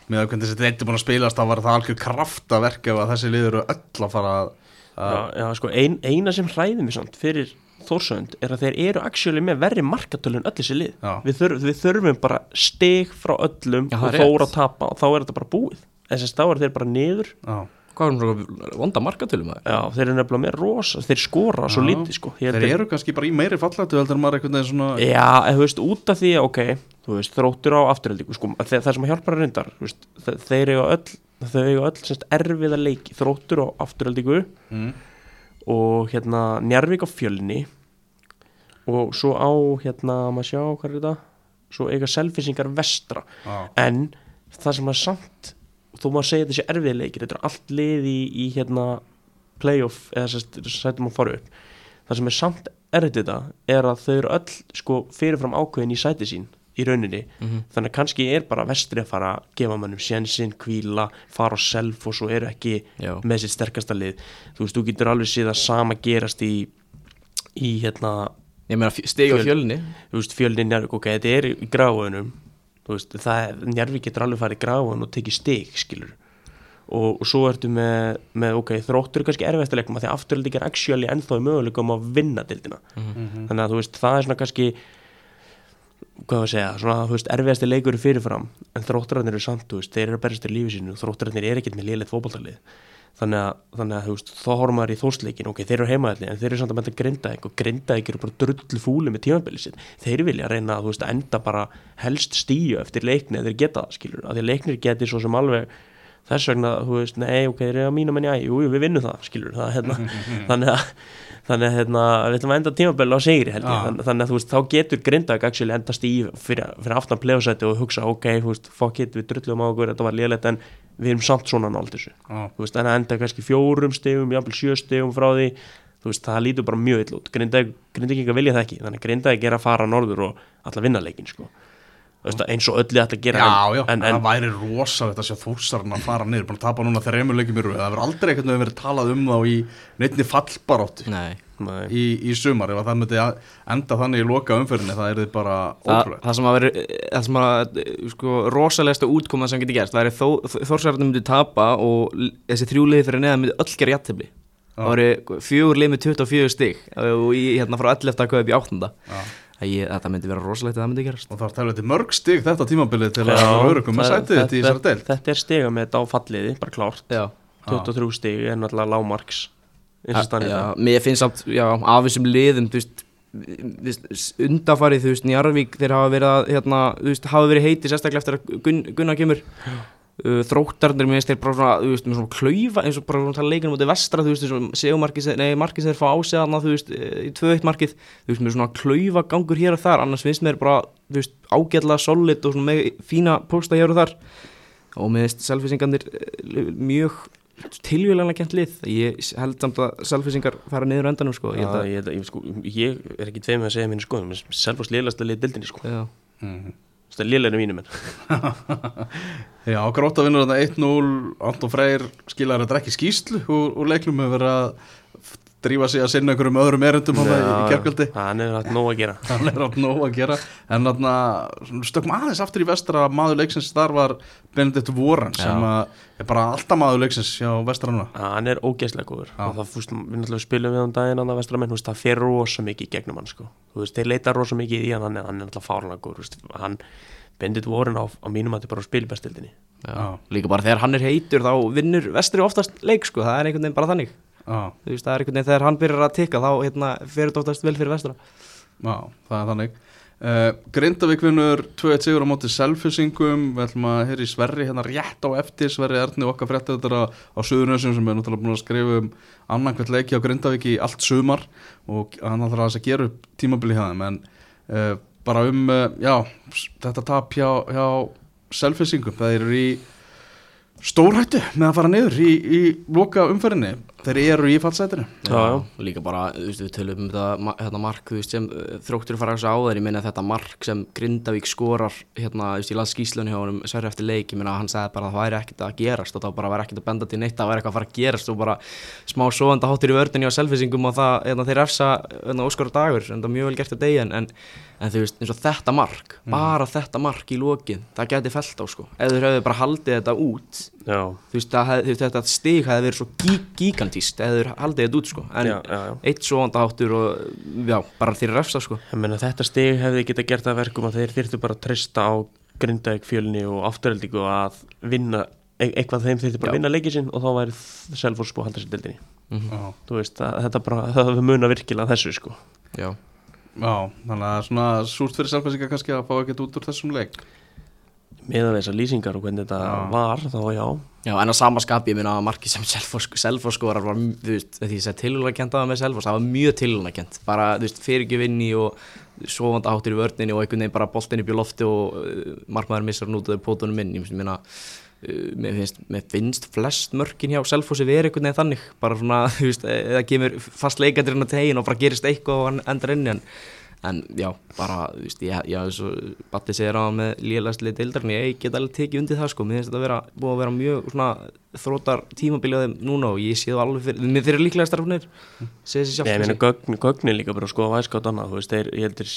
með að hvernig þessi er búin að spilast þá var það algjör kraftaverk ef að þessi liðir eru öll að fara að Já, já, sko, ein, eina sem hræði mig samt fyrir Þórsönd er að þeir eru actually með verri markatölu en öll þessi lið. Við, þurf, við þurfum bara stig frá öllum Já, það og er þóra að tapa og þá er þetta bara búið. Þess að þá er þeir bara niður. Já. Hvað var það vonda markatölum að já, þeir eru nefnilega með rosa, þeir skora svo lítið sko. Þeir eru kannski bara í meiri fallættu heldur en maður veginn svona Já, en þú veist, út af því að, ok, þú veist, þróttur á afturheldingu, sko, að þe- það sem að hjálpar að reyndar, þú veist, þe- þeir eiga öll, þau eiga öll, semst, erfiða leiki, þróttur á afturheldingu. Mm. og hérna Njarvík á fjölni og svo á, hérna, maður sjá, hvað er þetta, svo eiga selfisingar vestra, Já. en það sem að samt, þó maður segja þessi erfiða leikir, þetta er allt lið í, í hérna, playoff, eða sætum að fara upp, það sem er samt erfitt þetta er að þau eru öll sko fyrirfram ákveðin í sæti sín í rauninni, þannig að kannski er bara vestri að fara að gefa mannum sjensinn, kvíla, fara á self og svo eru ekki Já. með sitt sterkasta lið. Þú veist, þú getur alveg séð að sama gerast í í hérna, Ég meina stegi á Fjöl- fjölni. Þú veist, fjölni Njarvík, ok, þetta er í gráðunum þú veist, það er, Njarvík getur alveg farið í gráðun og tekið stig, skilur og, og svo ertu með, með ok, þróttur er kannski erfiðast að leikum að því að afturhaldi er actually ennþá í möguleikum að vinna dildina þannig að þú veist, það er svona kannski hvað að segja, svona þú veist, erfiðasti leikur fyrirfram, en þrótturarnir eru samt, þú veist, þeir eru að berjast í lífi sínu, þrótturarnir er ekkert með liðleitt fótballtalið þannig að, þannig að veist, þá horfum maður í þórsleikin ok, þeir eru heimaðalli, en þeir eru samt að menta grindaðing og grindaðing eru bara drull fúli með tímabilið sitt þeir vilja reyna að, veist, enda bara helst stíu eftir leikni eða þeir geta það, skilur, að því að leiknir geti svo sem alveg þess vegna, þú veist, nei, ok, þeir eru að mínu menn, já, jú, jú, við vinnum það, skilur það, hérna, þannig að þannig að hérna, við ætlum að enda tímabili á sigri held ég, Já. þannig, að þú veist, þá getur Grindag actually endast í fyrir, fyrir aftan play-offsæti og hugsa, ok, þú veist, fuck it, við drullum á okkur, þetta var liðlegt en við erum samt svona nált þessu, þú veist, en að enda kannski fjórum stegum, jafnvel sjö stegum frá því þú veist, það lítur bara mjög ill út. Að vilja það ekki, þannig að Grindag er að fara norður og alltaf vinna leikin, sko. Þú veist, eins og öllu þetta gera Já, já, en, en, það væri rosalegt að sjá þósarinn að fara niður, að tapa núna þreymur leikjum í röð, það verður aldrei einhvern veginn verið talað um þá í neittni fallbaráttu. Nei Nei. Í, í sumar, ef að það myndi enda þannig í loka umferðinni, það er þið bara Þa, ótrúlegt. það sem að veri það sem að sko, rosalegasta útkoma sem getur gerst það er þó, þórsararnir myndi tapa og þessi þrjúliði fyrir neðan myndi öll gera jættefli það veri fjögur lið með 24 stig og í, hérna frá 11. að upp í 8. Já. ég, þetta myndi vera rosalegt að það myndi gerast og það tælið til mörg stig þetta tímabilið til að vera örugum með það- sætið þetta í þessari deild Þetta er stiga með þetta á falliði, bara klárt Já, 23 stig er náttúrulega lágmarks mér finnst samt, já, af þessum liðum, þú veist, undafarið, þú veist, Njarvík, þeir hafa verið að, hérna, þú veist, hafa verið heiti sérstaklega eftir að Gun, Gunnar kemur. Uh, þróttarnir, mér finnst þeir bara svona, þú veist, með svona klaufa, eins og bara svona tala leikinu mútið vestra, þú veist, þessum segumarkið, nei, markið sem þeir fá áseðana, þú veist, eh, í 2-1 markið, þú veist, með svona klaufa gangur hér og þar, annars finnst mér bara, þú veist, ágætlega solid og svona með fína pósta hér og þar. Og með selfisingarnir mjög tilvíðanlega kent lið. Ég held samt að selfisingar fara niður á endanum sko. Ég að, ég, ég, sko, ég er ekki tveim með að segja mínu skoðum Selvfors liðlast að liða dildinni sko. Já, Mhm. Það er liðlega mínum en. Já, gróta vinnur þetta 1-0 Anton Freyr skilar þetta ekki skýslu úr, úr leiknum hefur verið að drífa sig að sinna einhverjum öðrum erendum hann í gerkvöldi Hann er hægt nóg að gera. Hann er átt nóg að gera. En þarna stökkum aðeins aftur í vestra maður leiksins þar var Benedikt Voran sem að er bara alltaf maður leiksins hjá vestrana Hann er ógeðslega góður. Og það fúst, við náttúrulega spilum við um daginn hann að vestramenn, veist, það fer rosa mikið í gegnum hann sko, veist, þeir leita rosa mikið í hann hann er, hann er náttúrulega fárlega góður, hann bendit vorin á, á mínum að þetta bara á spilbestildinni líka bara þegar hann er heitur þá vinnur vestri oftast leik sko. Það er einhvern veginn bara þannig Já, þú veist það er einhvern veginn þegar hann byrjar að tikka þá hérna, fer þetta oftast vel fyrir vestra. Já, það er þannig. Uh, Grindavík vinnur 2-1 sigur á móti selfisingum við ætlum að heyri Sverri hérna rétt á eftir. Sverri Erni okkar fréttið þetta á Suðurnössum sem er náttúrulega búin að skrifa um annan hvert leiki á Grindavík í allt sumar. Og hann ætlar að gera upp tímabili þeim. En uh, bara um uh, já, þetta tap hjá, hjá selfisingum, það eru í stórhættu með að fara niður í, í loka umferðinni þeir eru í já. líka bara, þú veist, við tölum um þetta hérna mark, þú veist, sem uh, þróttur fara þessu áður, ég meina þetta mark sem Grindavík skorar, hérna, þú veist, ég las skýslunni hjá honum sverri eftir leik, ég meina hann sagði bara að það væri ekkert að gerast og það bara væri ekkert að benda til neitt, það væri eitthvað að fara að gerast og bara smá svoðanda háttur í vördinni á selfisingum og það, hérna, þeir refsa hérna, Óskar dagur, en það er mjög vel gert að degja en, en, en þú veist, eins og þetta mark bara þetta mark í lokin, það gæti felt á sko, ef þeir hefðu bara haldið þetta út Já, þú veist, það hef, þú veist þetta stig hefði verið svo gí, gigantíst eða þeir haldið þetta út sko. En já, já, já. eitt svo áttur og já, bara þeir refsa sko. Ég meina, þetta stig hefði geta gert að verkum að þeir þyrftu bara að treysta á Grindavík fjölni og afturheldingu að vinna e eitthvað þeim þyrftu bara að vinna leikið sinn og þá væri Selfors búið að halda sér dildinni já. þú veist, að, þetta bara, það muna virkilega þessu sko. Já, Já, þannig að er svona súrt fyrir selfhæsingar kannski að fá ekkert út úr þessum leik með að þessar lýsingar og hvernig þetta Já. var þá já, já en að sama skapi ég minna að marki sem Selfoss skorar var, þú veist, því að það með Selfoss, það var mjög tilhjóðlega kent bara, þú veist, fyrir ekki vinni og svovandi áttur í vörninni og einhvern veginn bara boltin upp í lofti og uh, markmaður missar af pótunum inn, ég minna Uh, mér finnst, mér finnst flest mörkin hjá Selfossi verið einhvern veginn þannig. Bara svona, þú veist, eða kemur fast leikandirinn á tegin og bara gerist eitthvað og hann endar inni en, en já, bara, þú veist, ég, já, eins og Batti segir á hann með líðlæstlið deildarinn, ég get alveg tekið undir það sko, mér finnst þetta vera, búið að vera mjög svona þrótar tímabilið á þeim núna og ég sé það alveg fyrir, mér eru líklega starfnir. Segir sér sjálf Nei, ég meina gögn, gögnin líka bara að skoða væskátt annað, þú veist, þeir, ég heldur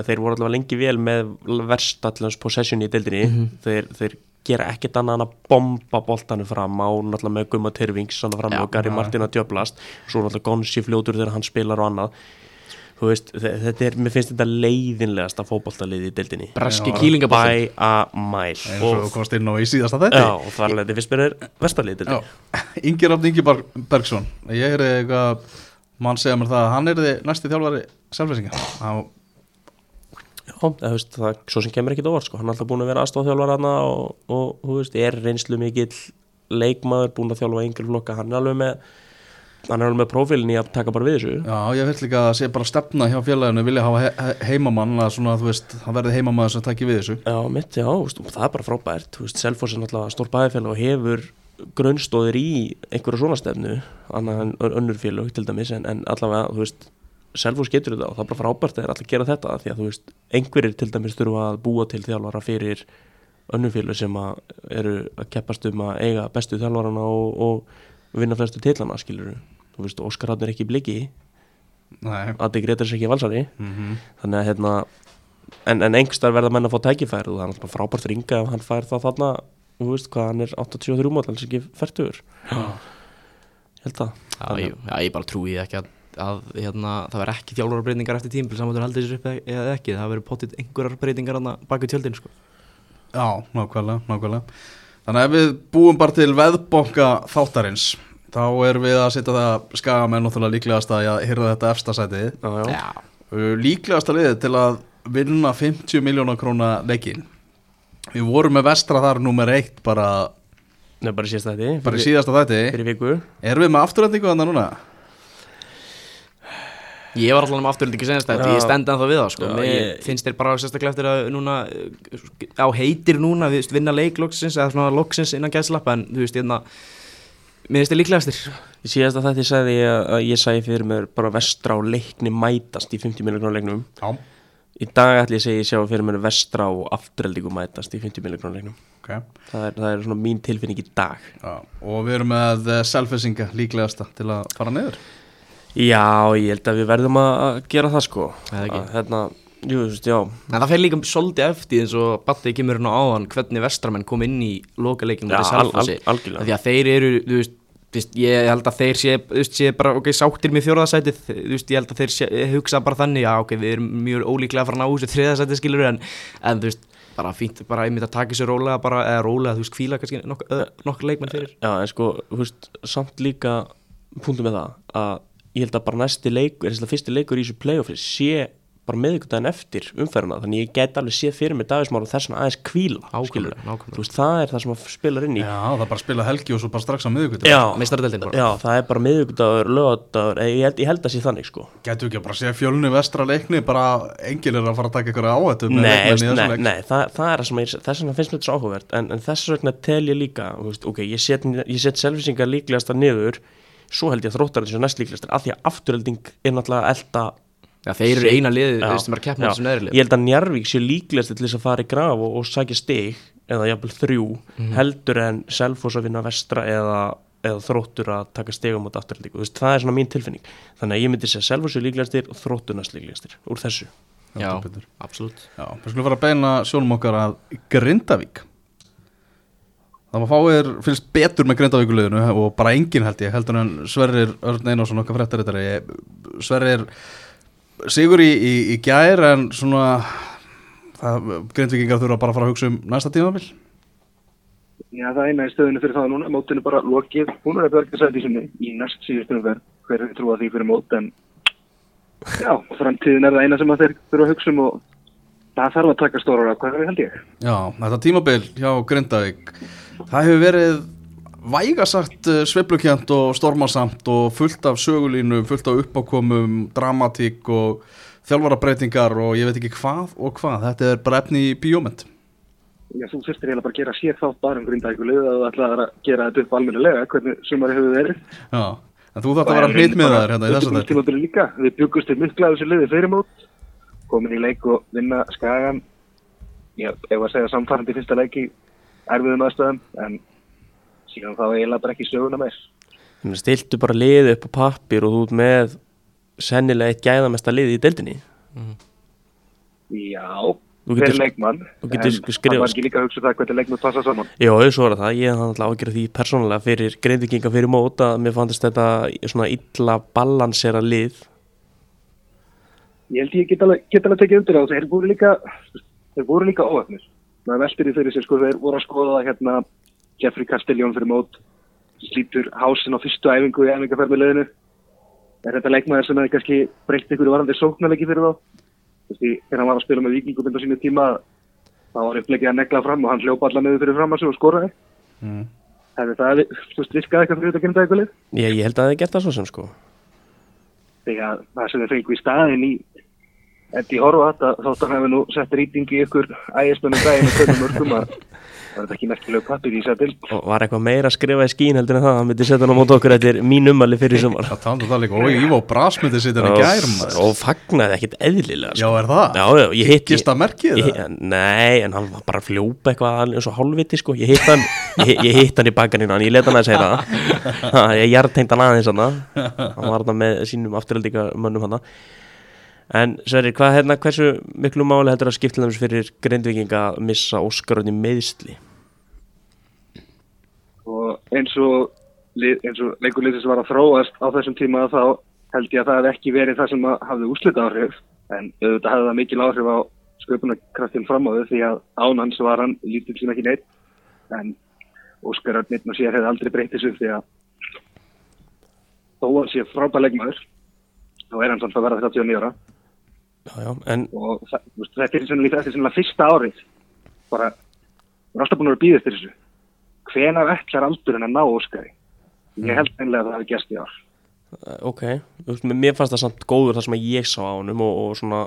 að þeir voru allavega lengi vel með verst allans possession í deildinni, þeir, þeir gera ekkert annað en að bomba boltanum fram á náttúrulega með Gumma Tyrfings svona fram Já, og Gary já. Martin að djöblast svo náttúrulega Gonsi fljótur þegar hann spilar og annað þú veist, þe- þetta er, mér finnst þetta leiðinlegasta fótboltaliði í deildinni. Kýlingaballin by a mile. Eins og komast inn á í síðasta þetta já, og þar leði fyrst mér er vestalið Já, deildinni. Ingi Rafn Ingi Bergson ég er eitthvað mann segja mér það að hann er þið næsti þjálfari selfleysinga hann Já, það, veist, það svo sem kemur ekkit óvart sko. hann er alltaf búin að vera aðstofþjálfar hana og, og þú veist, er reynslu mikill leikmaður, búin að þjálfa yngri flokka. Hann er alveg með hann er alveg með prófílinn í að taka bara við þessu. Já, ég veit líka að sé bara stefna hjá félaginu vilja hafa he he heimamann að svona, þú veist, það verði heimamann sem takki við þessu. Já, mitt, já, veist, það er bara frábært. Þú veist, Selfoss er náttúrulega stór bæðifélag og hefur grunnstóðir í einhverju svona stefnu annað en ön- önnur félög til dæmis en, en allavega, þú veist Selfoss getur þetta og það er bara frábært að þeir allir gera þetta því að þú veist, einhverjir til dæmis þurfa að búa til þjálfara fyrir önnur félög sem að eru að keppast um að eiga bestu þjálfarana og, og vinna flestu tillana, skilur þú veist, Óskar hann er ekki bliki. Nei. Addi Gretars er ekki valsari. Mm þannig að hérna en, en engstar verða menn að fá tækifæri. Og það er alltaf frábært fyrir Inga ef hann fær það þarna þú veist hvað hann er 83 mót alls ekki færtur ég held það. Já, ég, já, ég bara trúi ekki að að hérna, það verður ekki þjálfarbreytingar eftir tímbil saman til haldið sér upp eða ekki. Það verður potið einhverjar breytingar baki tjöldin sko. Já, nákvæmlega, nákvæmlega. Þannig að ef við búum bara til veðbonga þáttarins þá erum við að setja það skagamenn náttúrulega líklegast að hýrða þetta efsta sætið Já, já. Já, Uh, líklegasta liðið til að vinna 50 miljónar króna leikin Við vorum með vestra þar nummer eitt bara, Nei, bara síðast þetta bara í síðasta þætti Fyrir viku Erum við með afturrætningu þannig núna? Ég var alltaf með afturhaldingi senast þetta, ég stend ennþá við það sko. Já, Mér ég- finnst þér bara sérstaklega eftir að núna uh, á heitir núna, við vinna leik loksins eða svona loksins innan gæðslappa en þú veist, hérna mér finnst þér líklegastir. Í síðasta þetta sagði ég að- að ég sagði fyrir mér bara vestra á leikni mætast í 50 miljónar leiknum. Já. Í dag ætli ég segi ég sjá fyrir mér vestra á afturheldingu mætast í 50 miljónar leiknum. Okay. það er, það er svona mín tilfinning í dag. Já, og við erum með uh, selfisinga líklegasta til að fara niður. Já, ég held að við verðum að að gera það sko? Að, Hérna, jú, þú veist, já En það fer líka svolítið eftir eins og Batti kemur hérna á áðan hvernig vestramenn kom inn í loka leikinu Já, til al- Selfossi al- algjörlega. Því að þeir eru, þú veist, ég held að þeir sé, þú veist, sé bara, ok, sáttir með fjórðasætið, þú veist, ég held að þeir sé, hugsa bara þannig, já, ok, við erum mjög ólíklega að fara ná þessu þriðasætið, skilur, en, en, þú veist, bara fínt, bara einmitt að taka sér rólega, bara, eða rólega, þú veist, kvíla kannski nokk leikmenn fyrir. Já, en sko, þú veist, samt líka punktum með það að ég held að bara næsti leikur, þess að fyrsti leikur í þessu playoffi sé bara meðvikudaginn eftir umferðina þannig ég get alveg séð fyrir mig dagismár og þess vegna aðeins kvíla nákvæmlega. Þú veist, það er það sem að spilar inn í. Já, það er bara að spila helgi og svo bara strax á miðugutur Já, Meistaradeildin bara. já, það er bara miðvikudagur, lögadagur ég held, ég held að sé þannig sko. Gætu ekki að bara sé fjölni vestra leikni bara engil er að fara að taka ykkur áhættu með Nei, nei, það, það er það sem ég, þess vegna finnst mér þetta svo áhugavert en, en þess vegna tel ég líka veist, ok, ég set, ég set selvisingar líklegasta niður svo held ég að þróttar þessu næst líklegasta af því að afturhelding er náttúrulega að elda Já, þeir eru eina liðið, Já, þú veist, sem er að keppna þessum neðri lið. Ég held að Njarvík sé líklegast til þess að fara í graf og, og sækja stig eða jafnvel þrjú Mhm. heldur en Selfoss að vinna vestra eða, eða þróttur að taka stig á mót afturheldingu, þú veist, það er svona mín tilfinning. Þannig að ég myndi segja Selfoss er líklegastir og þróttur næst líklegastir úr þessu. Já, absolutt. Já, við skulum fara að beina sjónum okkar að Grindavík. Það var fáir fylgst betur með Grindavíkuleginu og bara enginn held ég heldur en Sverrir Örn Einarsson okkar fréttarittari Sverrir sigur í, í, í gær en svona það, Grindvíkingar þurfa bara að fara að hugsa um næsta tímabil. Já, það eina í stöðinu fyrir það núna, mótinu bara lokið, hún er að börga sæti sinni í næst síðustunum verð, hver er trúa því fyrir mót, en já, framtíðin er það eina sem að þeir þurfa að hugsa um og það þarf að taka stóra ákvæður, held ég. Já, þetta tímabil hjá Grindavík það hefur verið vægasagt sveiflukjönd og stormarsamt og fullt af sögulínu, fullt af uppákomum dramatík og þjálfarabreitingar og ég veit ekki hvað og hvað. Þetta er bara efni í bíómynd. Já, þú þurftir eiginlega bara að gera sér þátt bara um grindækulið að þú ætlaðir að gera þetta upp almennilega, hvernig sumari hefur verið. Já, en þú þarf að vera hnýtt með það hérna í þess að þetta við byggumst til af þessu liði fyrir mót, komin í leik og vinna skagan, já, ef að segja samfærandi fyrsta leik í erfiðum aðstöðum, en síðan þá eiginlega bara ekki söguna meir. Þannig að stiltu bara liði upp á pappir og þú ert með sennilega eitt gæðamesta liði í deildinni Já, Þú hver getur- leikmann, það var ekki líka að hugsa það hvernig leikmann passa saman. Já, svo er það, ég hef alltaf ágjörð því persónulega fyrir greinvikinga fyrir mót að mér fannst þetta svona illa balansera lið Ég held ég get alveg, get alveg tekið undir á þeir voru líka, líka óöfnir. maður því fyrir sér sko, þeir voru að skoða hérna Jeffrey Castellón fyrir mót slítur hásinn á fyrstu æfingu í æfingarferðmileginu er þetta leikmaður sem hefði kannski breytt ykkur varandi sóknarleiki fyrir þá? Þú veist, í- þegar hann var að spila með vikingum á sínu tíma þá var upplegið að negla fram og hann hljópa allar með fyrir fram að sig og skoraði. Mm. hefði það þú veist, virkaði eitthvað fyrir þetta að gera eitthvað ég, ég held að það hefði gert það svo sem sko. Því að það sem þeir fengu í staðin í Eddie Horvath að þótt hann hefði nú sett rýting í ykkur ægismennum daginn og hvernig mörgum að það er ekki merkileg pappir í sætil og var eitthvað meira að skrifa í skín heldur en það? Hann myndi setja hann á mót okkur eftir mín ummali fyrir sumar. Það tala um það líka, og Ívo Brasmyndi sittir í gærum og fagnaði ekkit eðlilega Já, sko. er það? já, já, ég hitt Gist að merkið ég, það? nei, en hann var bara að fljópa eitthvað alveg eins og hálfviti sko, ég hitt hann ég, ég hitt hann í bakaninu, en ég let hann að segja það ég hjartengt hann aðeins hann hann var hann með sínum afturhaldíka mönnum hann en Sverrir, hvað hérna, hversu miklu máli heldur að skipta þeim fyrir grindvikinga að missa Óskarunni meðsli og eins og, og leikurlið sem var að þróast á þessum tíma þá held ég að það hef ekki verið það sem hafði úslita áhrif en auðvitað hafði það mikil áhrif á sköpunarkraftin fram á þau því að án hans var hann lítill sem ekki neitt. En Óskar Örninn og sér hefði aldrei breytt þessu því að þó að sé frábæð leikmaður þá er hann samt að verða 39 ára Já, já, en og þetta er sennilega, þetta er sennilega fyrsta árið. Bara, við erum alltaf búin að býðið eftir þessu. Hvenar ætlar aldurinn að ná Óskari? Ég held einlega að það hefði gæst í ár. Eh, ok, veist, mér fannst það samt góður það sem ég sá á honum og, og svona,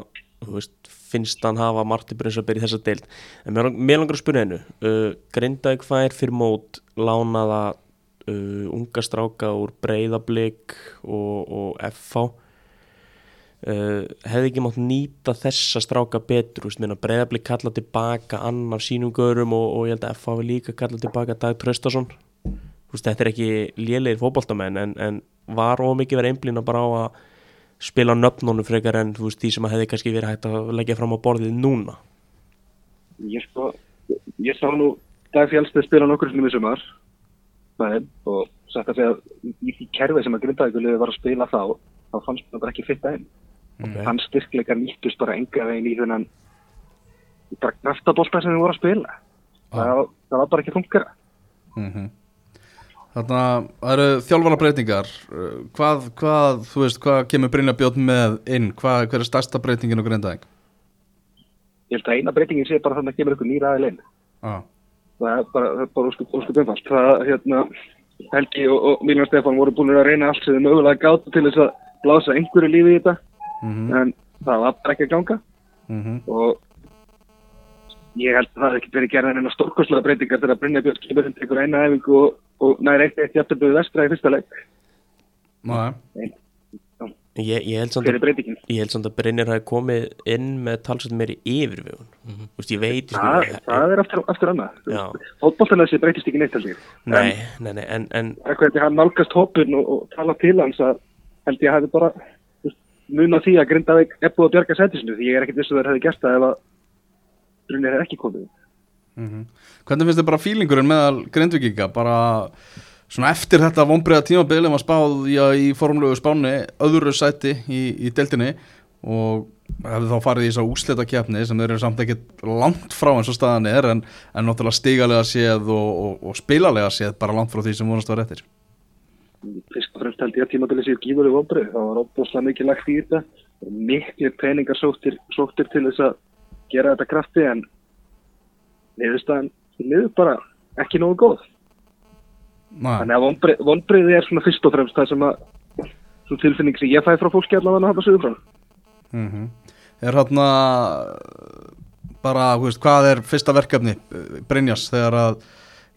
veist, finnst hann hafa Marti Brynnsabir í þessa deild. En mér, mér langar að spyrja hennu uh, Grindavík fær fyrir mót lánaða uh, unga stráka úr Breiðablík og, og FH uh, hefði ekki mátt nýta þessa stráka betur, Breiðablík kalla tilbaka annar sínum görum og, og ég held að FH hafi líka kalla tilbaka Dag veist, þetta er ekki lélegir fótboltamenn en, en var ómikið verið einblýna bara á að spila nöfnunum frekar en veist, því sem að hefði kannski verið hægt að leggja fram á borðið núna? Ég, sko, ég sá nú Dag Fjálsted spila nokkur sem í sumar þeim og sagt að segja í því kerfi sem að Grindavíkuliði var að spila þá þá fannst það bara ekki fitt að þeim okay. hann styrkleika nýttust bara enga veginn í þennan bara kraftabolta sem þið voru að spila. Það, það var bara ekki funkara mm Þannig að það eru þjálfara breytingar hvað, hvað, þú veist, hvað kemur Brynja Björn með inn, hvað, hver er stærsta breytingin og grindaðing? ég held að eina breytingin sé bara þannig að kemur ykkur nýra aðeins Ah. það er bara, bara óskup, einfalt. Það, hérna, Helgi og, og Mílan Stefán voru búin að reyna allt sem þau mögulega gátu til þess að blása einhverju lífi í þetta Mm en það var bara ekki að ganga. -hmm. og ég held að það hef ekki verið gerðan en að stórkostlega breytingar þegar Brynja Björn kemur inn tekur eina æfingu og, og nær eitt eitt jafntöfluð vestra í fyrsta leik. Nei, ég, ég held samt fyrir að breytingin? ég held samt að Brynjar hafi komið inn með talsveit meiri yfirvegun. Þú veist, ég veit sko, það, það er aftur, aftur annað. Fótbolltælega sé breytist ekki neitt ég. Nei, nei, nei, en, en en hvernig hann nálgast hópin og, og tala til hans að held ég að hafi bara munað því að Grindavík er búið að bjarga sætisinu því ég er ekkert viss að þeir hefði gert það ef að Brynjar hefði ekki komið. Mm Hvernig finnst þið bara fílingurinn meðal grindvikinga, bara svona eftir þetta vonbreiða tímabilið var spáð já, í formlegu spáni öðru sæti í, í deltinni og hefði þá farið í þess að úslita kjapni sem þeir eru samt ekkert langt frá eins og staðan er en, en náttúrulega stigalega séð og, og, og spilalega séð bara langt frá því sem vonast var eftir og fremst held ég að tímabilið séu gífurðu vonbrið það var óbúslega mikið lagt í þetta. Og mikið peningar sóttir, sóttir til þess að gera þetta krafti en niðurstaðan niður bara ekki nógu góð. Nei, þannig að vonbriði er svona fyrst og fremst það sem að svo tilfinning sem ég fæ frá fólki allavega að hafa sögur frá mm Er hérna bara, hvað er fyrsta verkefni Brynjas þegar að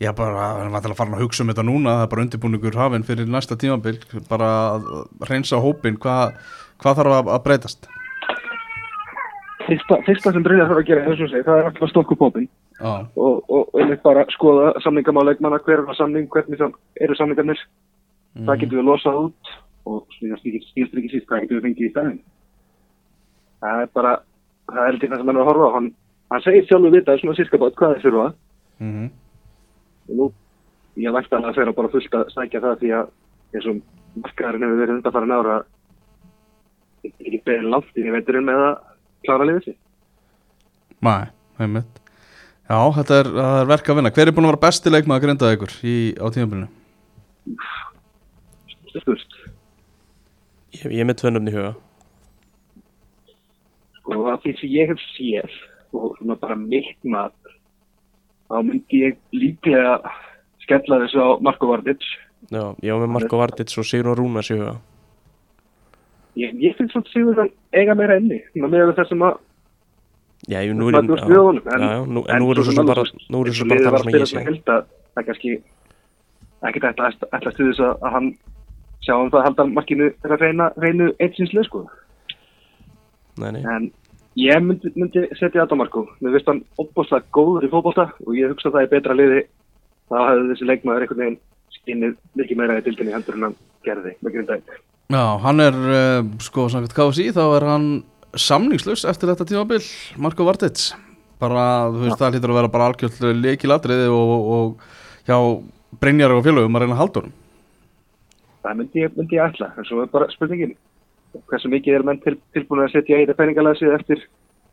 Já, bara, var til að fara að hugsa um þetta núna, það er bara undirbúningur hafinn fyrir næsta tímabil, bara að reynsa hópin, hvað, hvað þarf að, að breytast? fyrsta, fyrsta sem Brynjar þarf að gera segi, það er alltaf stokku popin Já, og, og einmitt bara skoða samningamáleikmanna hver er það samning, hvernig eru samningarnir? Hvað getum við losað út og skýrst ekki síst hvað getum við fengið í stæðin það er bara það er það sem hann er að horfa á. Hann, hann segir sjálfur vita svona sískapátt hvað það þurfa. Mm og nú ég vært alveg að fyrir að bara fullt að sækja það því að eins og markaðurinn hefur verið undan farin ára ég get ekki beðið langt inn í veiturinn með að klára liðið sér Nei, heimitt. Já, þetta er, það er verk að vinna. Hver er búin að vera besti leikmaður að grinda ykkur í, á tímabilinu? spurst ég, ég er með tvö nöfn í huga sko að því sem ég hef séð og svona bara mitt mat þá myndi ég líklega skella þessu á Marko Vardits. Já, ég var með Marko Vardits og Sigrun Rúnas í huga ég, ég finnst svona sigur eiga meira enni með þessum að Já, ég, nú er já, nú, er svo sem bara nú er svo bara að tala sem ég sé. það er kannski ekkert ætla að ætla til þess að, hann sjá um það að halda markinu reyna, reynu einsinslega sko. Nei, nei, en ég myndi, myndi setja þetta á Marko mér finnst hann opbúslega góður í fótbolta og ég hugsa að það er betra liði þá hefði þessi leikmaður einhvern veginn skinnið mikið meira í dildinni hendur en hann gerði Já, hann er, uh, sko, samkvæmt KFC, þá er hann samningslaus eftir þetta tímabil, Marko Vardits. Bara, þú veist, það hlýtur að vera bara algjörl leikilatriði og, og hjá Brynjar og félögum að reyna honum. það myndi ég, myndi ég ætla en svo er bara spurningin hversu mikið er menn til, tilbúin að setja í þetta peningalæsið eftir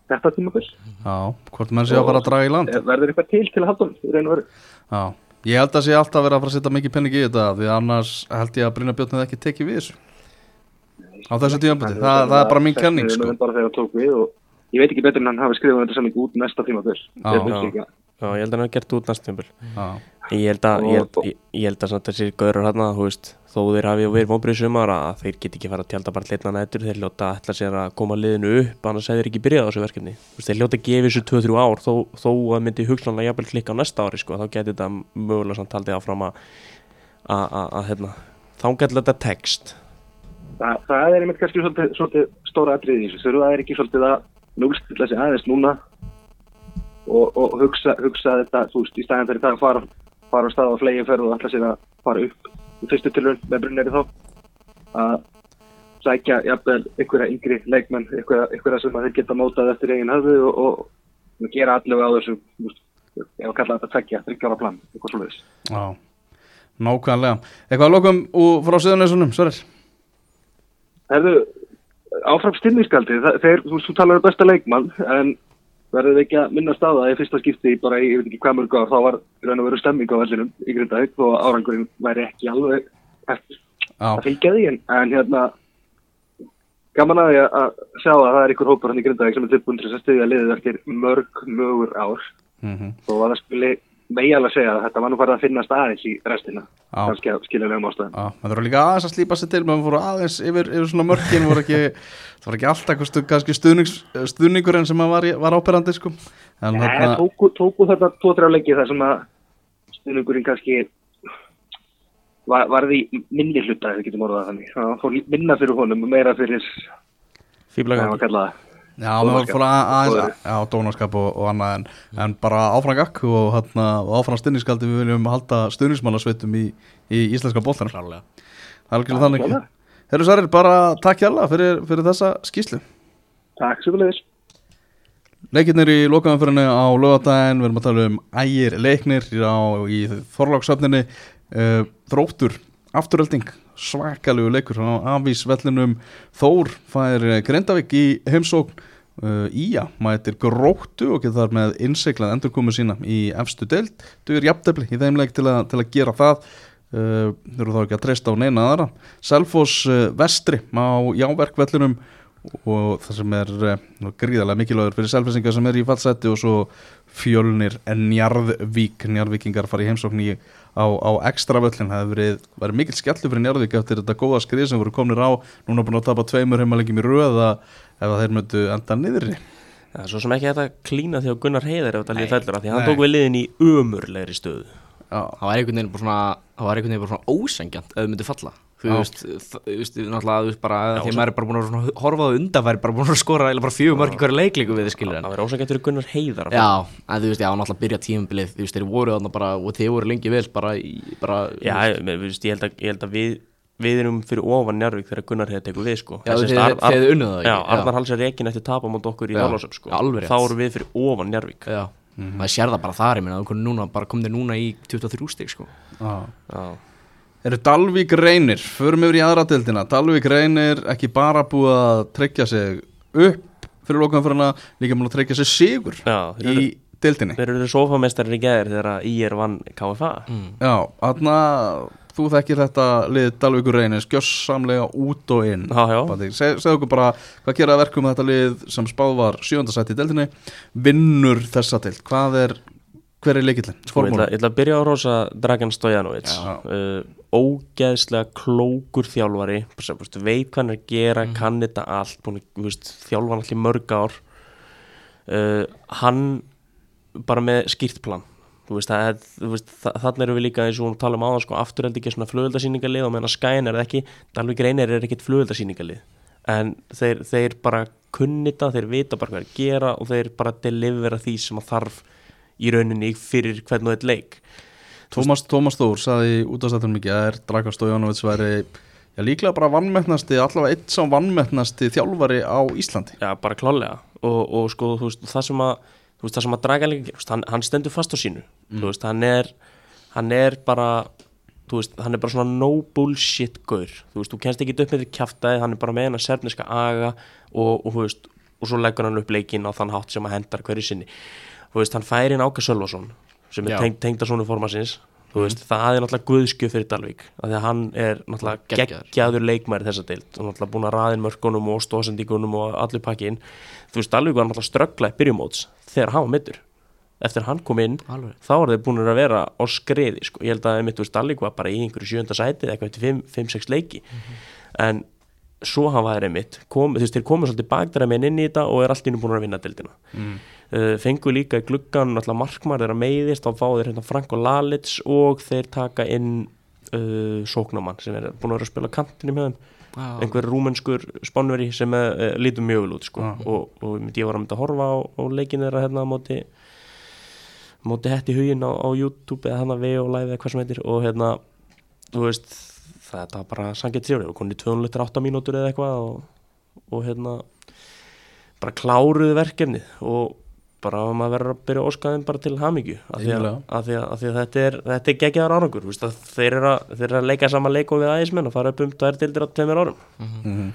þetta tímabill Já, hvort menn sé að fara að draga í land. Eh, verður eitthvað til til að halda veru? Já, ég held að sé alltaf verið að fara að setja mikið penning í þetta því annars held ég að Brynja Björn hefði ekki tekið við þessu. Á þessu tíðanbyrði, það, það er bara mín kenning sko. bara þegar hann tók við og ég veit ekki betur en hann hafi skrifað þetta samling út næsta tímabill Já, Ég að- held að hann hef gert út næst tímpil Já, Ég held að, ég held, ég, ég held að samt þessir gaurar hérna, þú veist, þó þeir hafi verið vonbrið sumar að þeir get ekki fara að tjálta bara hlitna nættur, þeir hljóta ætla sér að koma liðinu upp, annars hefur þeir ekki byrjað á þessu verkefni. Veist, þeir hljóta að gefa þessu 2-3 ár, þó, þó að myndi hugsanlega jafnvel klikka á næsta ári, sko, þá geti þetta mögulega samt haldið áfram að, að, að, að hérna, þá gæti þetta text. Það, það er einmitt kannski svolítið, svolítið stóra atriði í þessu. Þurfa það er ekki svolítið að núlstilla sig aðeins núna og, og hugsa, hugsa þetta, þú veist, í staðin fyrir það að fara, fara á stað á flegi ferð og ætla sér að fara upp í fyrstu tilhörn með brunneri þá. Að sækja jafnvel einhverja yngri leikmenn, einhverja, einhverja sem þeir geta mótað eftir eigin höfðu og, og, og gera allavega á þessu, að kalla þetta tveggja, þryggjára plan, eitthvað já, nákvæmlega. Eitthvað að lokum úr frá Suðunesunum, Sverrir? Herðu, áfram stinningskaldi, þeir, þú, þú talar um besta leikmann, en verður ekki að minnast á það í fyrsta skipti bara í, ég veit ekki hvað mörg ár, þá var raun og veru stemming á vellinum í Grindavík og árangurinn væri ekki alveg eftir. Að fylgja því, en, hérna, gaman að því að- sjá að það er ykkur hópur hann í Grindavík sem er tilbúin til að styðja liðið eftir mörg mögur ár. Mhm, og að það skuli megi alveg segja að þetta var nú farið að finnast aðeins í restina, kannski að skilja nefnum ástæðan. það þurfa líka aðeins að slípa sér til maður fóru aðeins yfir, yfir svona mörkin voru ekki, það var ekki alltaf kannski stuðnings, stuðningurinn sem var, var áperandi sko. En Nei, hérna, tóku, tóku þetta tvo-þrjá leiki þar sem að stuðningurinn kannski var, var því minni hluta, ef við getum orðað það fór minna fyrir honum meira fyrir, hvað Já, maður fór að- aðeins, já, dónaskap og, og annað en, en bara áfram gakk og, hérna, og áfram stundinskaldi við viljum halda stundinsmannasveitum í, í íslenska. Klálega Það er algjörlega þannig. Herru Særir, bara takk hjalla fyrir, fyrir þessa skýslu. Takk svo leiðis. Leikirnir í lokaðanfyrinni á lögadaginn, við erum að tala um ægir leiknir á, í Þorláksöfninni, uh, þróttur, afturölding, svakalegu leikur á afvísvellinum Þór fær eh, Grindavík í heimsókn, uh, Ía mætir gróttu og getur þar með innseglað endurkomu sína í efstu deild, duður jafntefli í þeim leik til til að gera það. Uh, þau eru þá ekki að treysta á neina aðra Selfoss uh, vestri á jáverkvellinum og það sem er gríðarlega mikilvægur fyrir selfinsingar sem er í fallseti og svo fjölnir Njarðvík Njarðvíkingar fara í heimsókn í á, á ekstra völlin, það hefur verið, verið mikil skellur fyrir Njarðvík eftir þetta góða skrið sem voru komnir á núna búin að tapa tveimur heimalengjum í röða ef að þeir möttu enda niðri. Það er svo sem ekki að klína því á Gunnar Heiðar ef þetta liði fellur af því að hann tók við liðin í umurlegri stöðu. Já, Það var einhvern veginn bara svona Það var einhvern veginn bara svona ósengjant ef þau myndi falla Þú veist, þú veist, náttúrulega, þú veist bara Því maður er bara búin að horfa á undanfæri Bara búin að skora eða bara fjögur mörg í hverju leiklíku við skilur en Það verður ósækjant fyrir Gunnar Heiðar. að Já, en þú veist, já, náttúrulega byrja tímabilið Þú veist, þeir voru þarna bara Og þeir voru lengi vel bara, í, bara Já, ég, veist, ég, held að, ég held að við við erum fyrir ofan Njarvík þegar Gunnar hefði tekur við sko. Já, Það þið- þið unnið það ekki, Já. Arnar Hals er rekin eftir tapa mot okkur í Já, Þorlásöp sko. alveg. Þá erum við fyrir ofan Njarvík Já, maður sér það bara þar, ég meina, þú núna, bara kom þér núna í 23 stig, sko. já. Já, Eru Dalvík reynir, förum yfir í aðra deildina. Dalvík reynir ekki bara búið að tryggja sig upp fyrir lokaðanfyrina, líka múin að tryggja sig sigur Já, þeir í deildinni. þeir eru sofamestari í gæðir þegar að IR vann KFA Já, þarna þú þekkir þetta lið Dalvíkur reynir skjössamlega út og inn. Já, já. Patrik, seg, segðu okkur bara hvað gera verkum þetta lið sem spáð var sjöndasætt í deildinni vinnur þessa deild, hvað er hver er leikillin? Sko, ég ætla, ég ætla að byrja á rosa Dragan Stojanovic. Uh, Ógeðslega klókur þjálfari. Bara sem, veist, veit hvað hann er að gera kann þetta allt, búin, veist, þjálfa hann allir mörg ár. Uh, hann bara með skýrt plan þannig erum við líka eins og hún tala um áðan sko, afturhaldi ekki svona flugöldasýningalið og meðan Skæn er það ekki Dalvik Reynir er ekkit flugöldasýningalið en þeir, þeir bara kunnita, þeir vita bara hvað er að gera og þeir bara delivera því sem að þarf í rauninni fyrir hvern og eitt leik. Tómas, Tómas Þór saði út af stættunum mikið að er Dragan Stojanovic væri já, líklega bara vannmettnasti, allavega eitt sá vannmettnasti þjálfari á Íslandi. Já, bara klálega og, og sko, veist, það sem að veist, það sem að draga líka, hann, hann stendur fast á sínu. Þú veist, hann er hann er bara veist, hann er bara svona no bullshit gaur, þú veist, þú kennst ekki upp með því kjaftaði, hann er bara með hennar serfniska aga og, og veist, og svo leggur hann upp leikin á þann hátt sem að hendar hverju sinni þú veist, hann færi inn Áka Sölvason sem er Já. tengd, tengda svona formasins þú veist, það er náttúrulega guðskjöf fyrir Dalvík af því að hann er náttúrulega Geggjaður. geggjaður leikmæri þessa deild og náttúrulega búin að raðin mörkunum og stóðsendingunum og allir pakkin þú veist, Dalvík var náttúrulega ströggla í byrjumóts þegar hann var mittur eftir hann kom inn, Alveg. þá var þeir búin að vera á skriði, sko, ég held að Dalvík var bara í einhverju sjönda sæti eða eitthvað eftir 5-6 leiki. En svo hann var einmitt kom, þú veist, þeir komið svolítið bakdæra inn í þetta og er allt í nú búin að vinna deildina mm. uh, fengu líka í gluggan náttúrulega markmar þeirra meiðist, þá fá þeir hérna Franko Lalitz og þeir taka inn uh, sóknamann sem er búin að vera að spila kantinu með þeim Já. einhver rúmenskur spánveri sem uh, lítur mjög vel út sko. Já. og, og ég var að mynda að horfa á, á leikin þeirra hérna á móti móti hetti huginn á, á YouTube eða hann að við og live eða hvað sem heitir og hérna, þú veist þetta var bara sangið trjóri og konið 208 mínútur eða eitthvað og, og hérna bara kláruðu verkefnið og bara að maður verður að byrja að óska þeim bara til hamingju af því að, að, því að, að, því að þetta er, þetta er geggjaðar árangur. Þú veist, að þeir, eru að, þeir eru að leika saman leik og við ægismenn og fara upp um tvær dildir á tveimur árum. Mhm.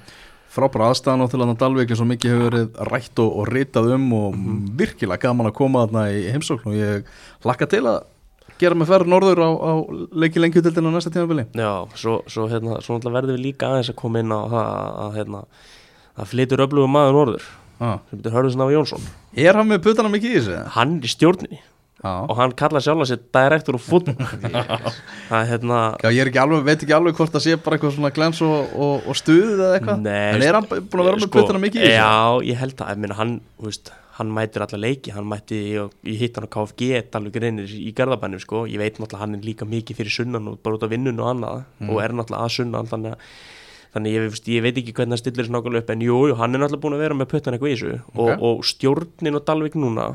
Frábæra aðstæðan á til að Dalvík eins og mikið hefur verið rætt og, og ritað um og virkilega gaman að koma þarna í heimsókn og ég hlakka til að gera mig ferð norður á, á leiki lengjutildin á næsta tímabili Já, svo, svo, hérna, svo verðum við líka aðeins að koma inn á það að, að hérna, það flytur öflugum maður norður ah. sem betur Hörðusson af Jónsson Er hann með putana mikið í þessu? hann er í stjórninni Já. og hann kallar sjálf sér direktor og er hérna Já, ég ekki alveg, veit ekki alveg hvort það sé bara eitthvað svona glens og, og, og stuð eða eitthvað En er hann búin að vera með sko, putana mikið í þessu? Já, ég held að, ég meina, hann, veist, hann mætir alla leiki, hann mætti í, í hittan á KFG, alveg greinir í Garðabænum, sko, ég veit náttúrulega hann er líka mikið fyrir sunnan og bara út af vinnun og annað Mm. og er náttúrulega að sunnan, þannig að Þannig ég, veist, ég veit ekki hvernig hann stillir þessu nákvæmlega upp en jú, jú, hann er náttúrulega búin að vera með puttan eitthvað í þessu og, Ok. og stjórnin og Dalvik núna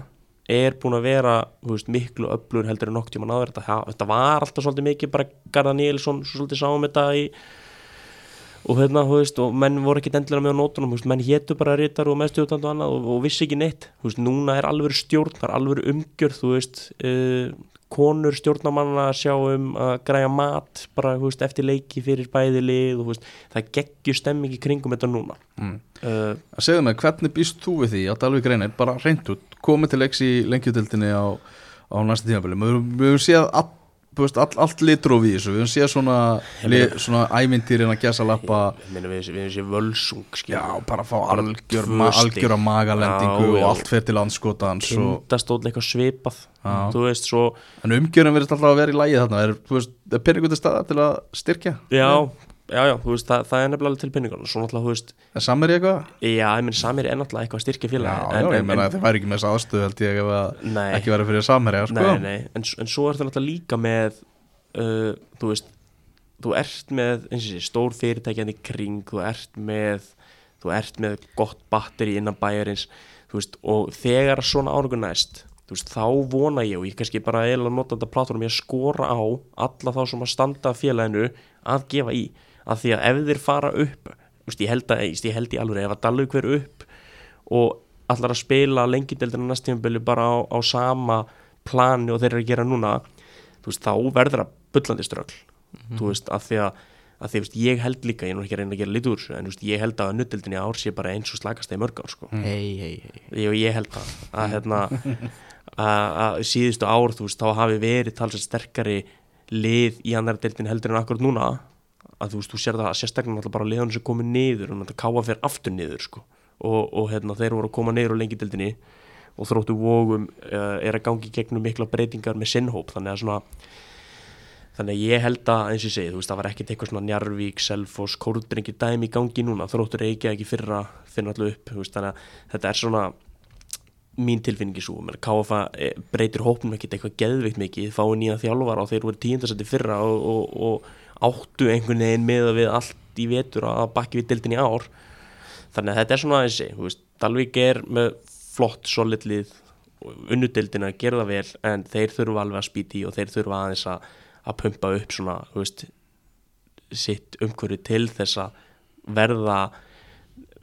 er búin að vera veist, miklu öflur heldur en nokk tíma náður þetta, þetta var alltaf svolítið mikið bara Garðar Níelsson, svo svolítið sáum þetta í og hérna, þú veist, og menn voru ekki endilega með á nótunum, veist, menn hétu bara rítar og meðstjóðtand og annað og, og vissi ekki neitt. Þú veist, núna er alveg stjórn, það er alveg umgjörð þú veist, uh, konur stjórnamanna að sjá um að græja mat, bara, þú veist, eftir leiki fyrir bæði lið og þú veist, það geggjur stemming í kringum þetta núna. Mm. uh, Segðu mig, hvernig býst þú við því? Að Dalvík reynir bara reynd út, komið til leiks í lengjutildinni á, á næsta tímabili. Við höfum- séð veist, all, allt litróf í þessu, við höfum séð svona, svona ævintýrin að gesa lappa við, við séum völsung Já, bara fá Bara algjör, ma algjör að magalendingu og allt fyrir til landskotans og, tindastóll eitthvað svipað. Veist, svo en umgjörðin verðist alltaf að vera í lægi þarna. Er, þú veist, er peningur til staða til að styrkja? Já, já, já, þú veist, það, það er nefnilega til pinningar svo náttúrulega, þú veist, er samir eitthvað? já, ég minn Samir er náttúrulega eitthvað að styrkja Já, félagi já, ég meina að þið væri ekki með þess aðstöðu held ég ef að Nei. ekki verið fyrir samherja sko. nei, nei, en, en svo er það náttúrulega líka með uh, þú veist þú ert með eins og sé, stór fyrirtækjan í kring, þú ert með þú ert með gott batteri innan bæjarins, þú veist, og þegar svona næst þú veist, þá vona ég og ég kannski bara eiginlega nota þetta plátunum ég að skora á alla þá sem að standa félaginu að gefa í, að því að ef þeir fara upp, þú veist, ég held að ég held í alveg ef að Dalvik hver upp og allar að spila lengjudeldina næst tímabili bara á, á sama plani og þeir eru að gera núna veist, þá verður það bullandi strögl. Þú veist, að því að, að því, veist, ég held líka, ég er nú ekki að reyna að gera þessu en ég held að nutdeldin í ár sé bara eins og slakast í mörg ár, sko. Hei, hei, hei ég, og ég held það að, hérna, að, að síðustu ár, þú veist, þá hafi verið talsett sterkari lið í annar deildin heldur en akkurat núna að þú veist, þú sér það sérstaklega náttúrulega bara liðan sem komið niður og náttúrulega káa fyrir aftur niður sko. og, og hérna, þeir voru að koma niður á lengi deildinni og þróttu vógum uh, er að gangi gegnum mikla breytingar með sinnhóp þannig að svona þannig að ég held að eins og ég segi, þú veist, það var ekkert eitthvað svona Njarvík, Selfoss, Kórdrengi dæmi í gangi núna, þróttur eigi ekki fyrra finna allu upp, veist, þannig að þetta er svona mín tilfinningi svo, menn KFA eh, breytir hópnum ekkert eitthvað geðveikt mikið, fái nýja þjálfara og þeir voru tíundasætti fyrra og, og, og áttu einhvern veginn með við allt í vetur að bakki við dildin í ár. Þannig að þetta er svona veist, Dalvík er með flott solid lið unnudildina gera það vel en þeir þurfa alveg að spýti og þeir þurfa aðeins að, að pumpa upp svona, þú veist sitt umhverju til þess að verða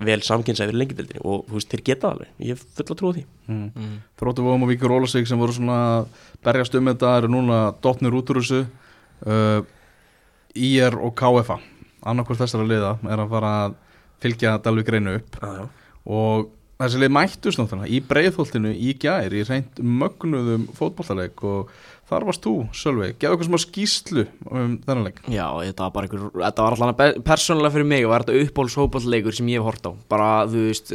vel samkynnsæður lengildildinni og þú veist, þeir geta alveg, ég hef fulla trú á því. Mm. Þróttu Vóum og Víkur Ólasvík sem voru svona að berjast um þetta eru núna dotnir út úr þessu. Uh, IR og KFA annarkvort þessara liða er að fara að fylgja Dalvik reynu upp Já, já. og þessi lið mættust náttúrulega í breiðholtinu í gær í reynd mögnuðum fótballtaleik og þar varst þú, Sölvi, geða okkur smá skýslu um þennan leik. Já, þetta var bara einhver, þetta var alltaf persónulega fyrir mig. Og var þetta uppbólshópallleikur sem ég hef hort á. Bara, þú veist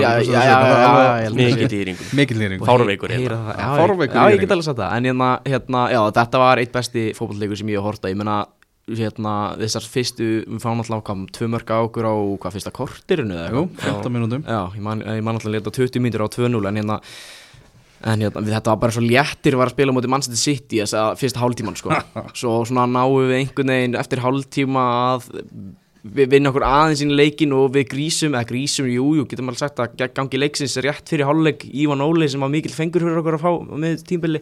já, já, já. Mikið íringur Heyra hérna. það, Já, ég get alveg sagt það. En hérna, hérna, já, þetta var eitt besti fótballleikur sem ég hef hort á. Ég meina, hérna, þessar fyrstu Við fáum alltaf hvað, tvö mörg á okkur á hvað, fyrsta kortirinu eða Jú, eitthvað? 15 mínútum Já, ég man, ég man alltaf leta 20 mínútur á 2-0 En hérna, en hérna, við, þetta var bara svo léttir var að spila mútið Manchester City þess að fyrsta hálftíman, sko. Svo svona náum við einhvern veginn eftir hálftíma að við vinna okkur aðeins inn í leikin og við grísum, eða grísum, jú, jú, getum alveg sagt að gangi leiksins rétt fyrir hálfleik. Ívan Óli sem var mikil fengur fyrir okkur að fá með tímbili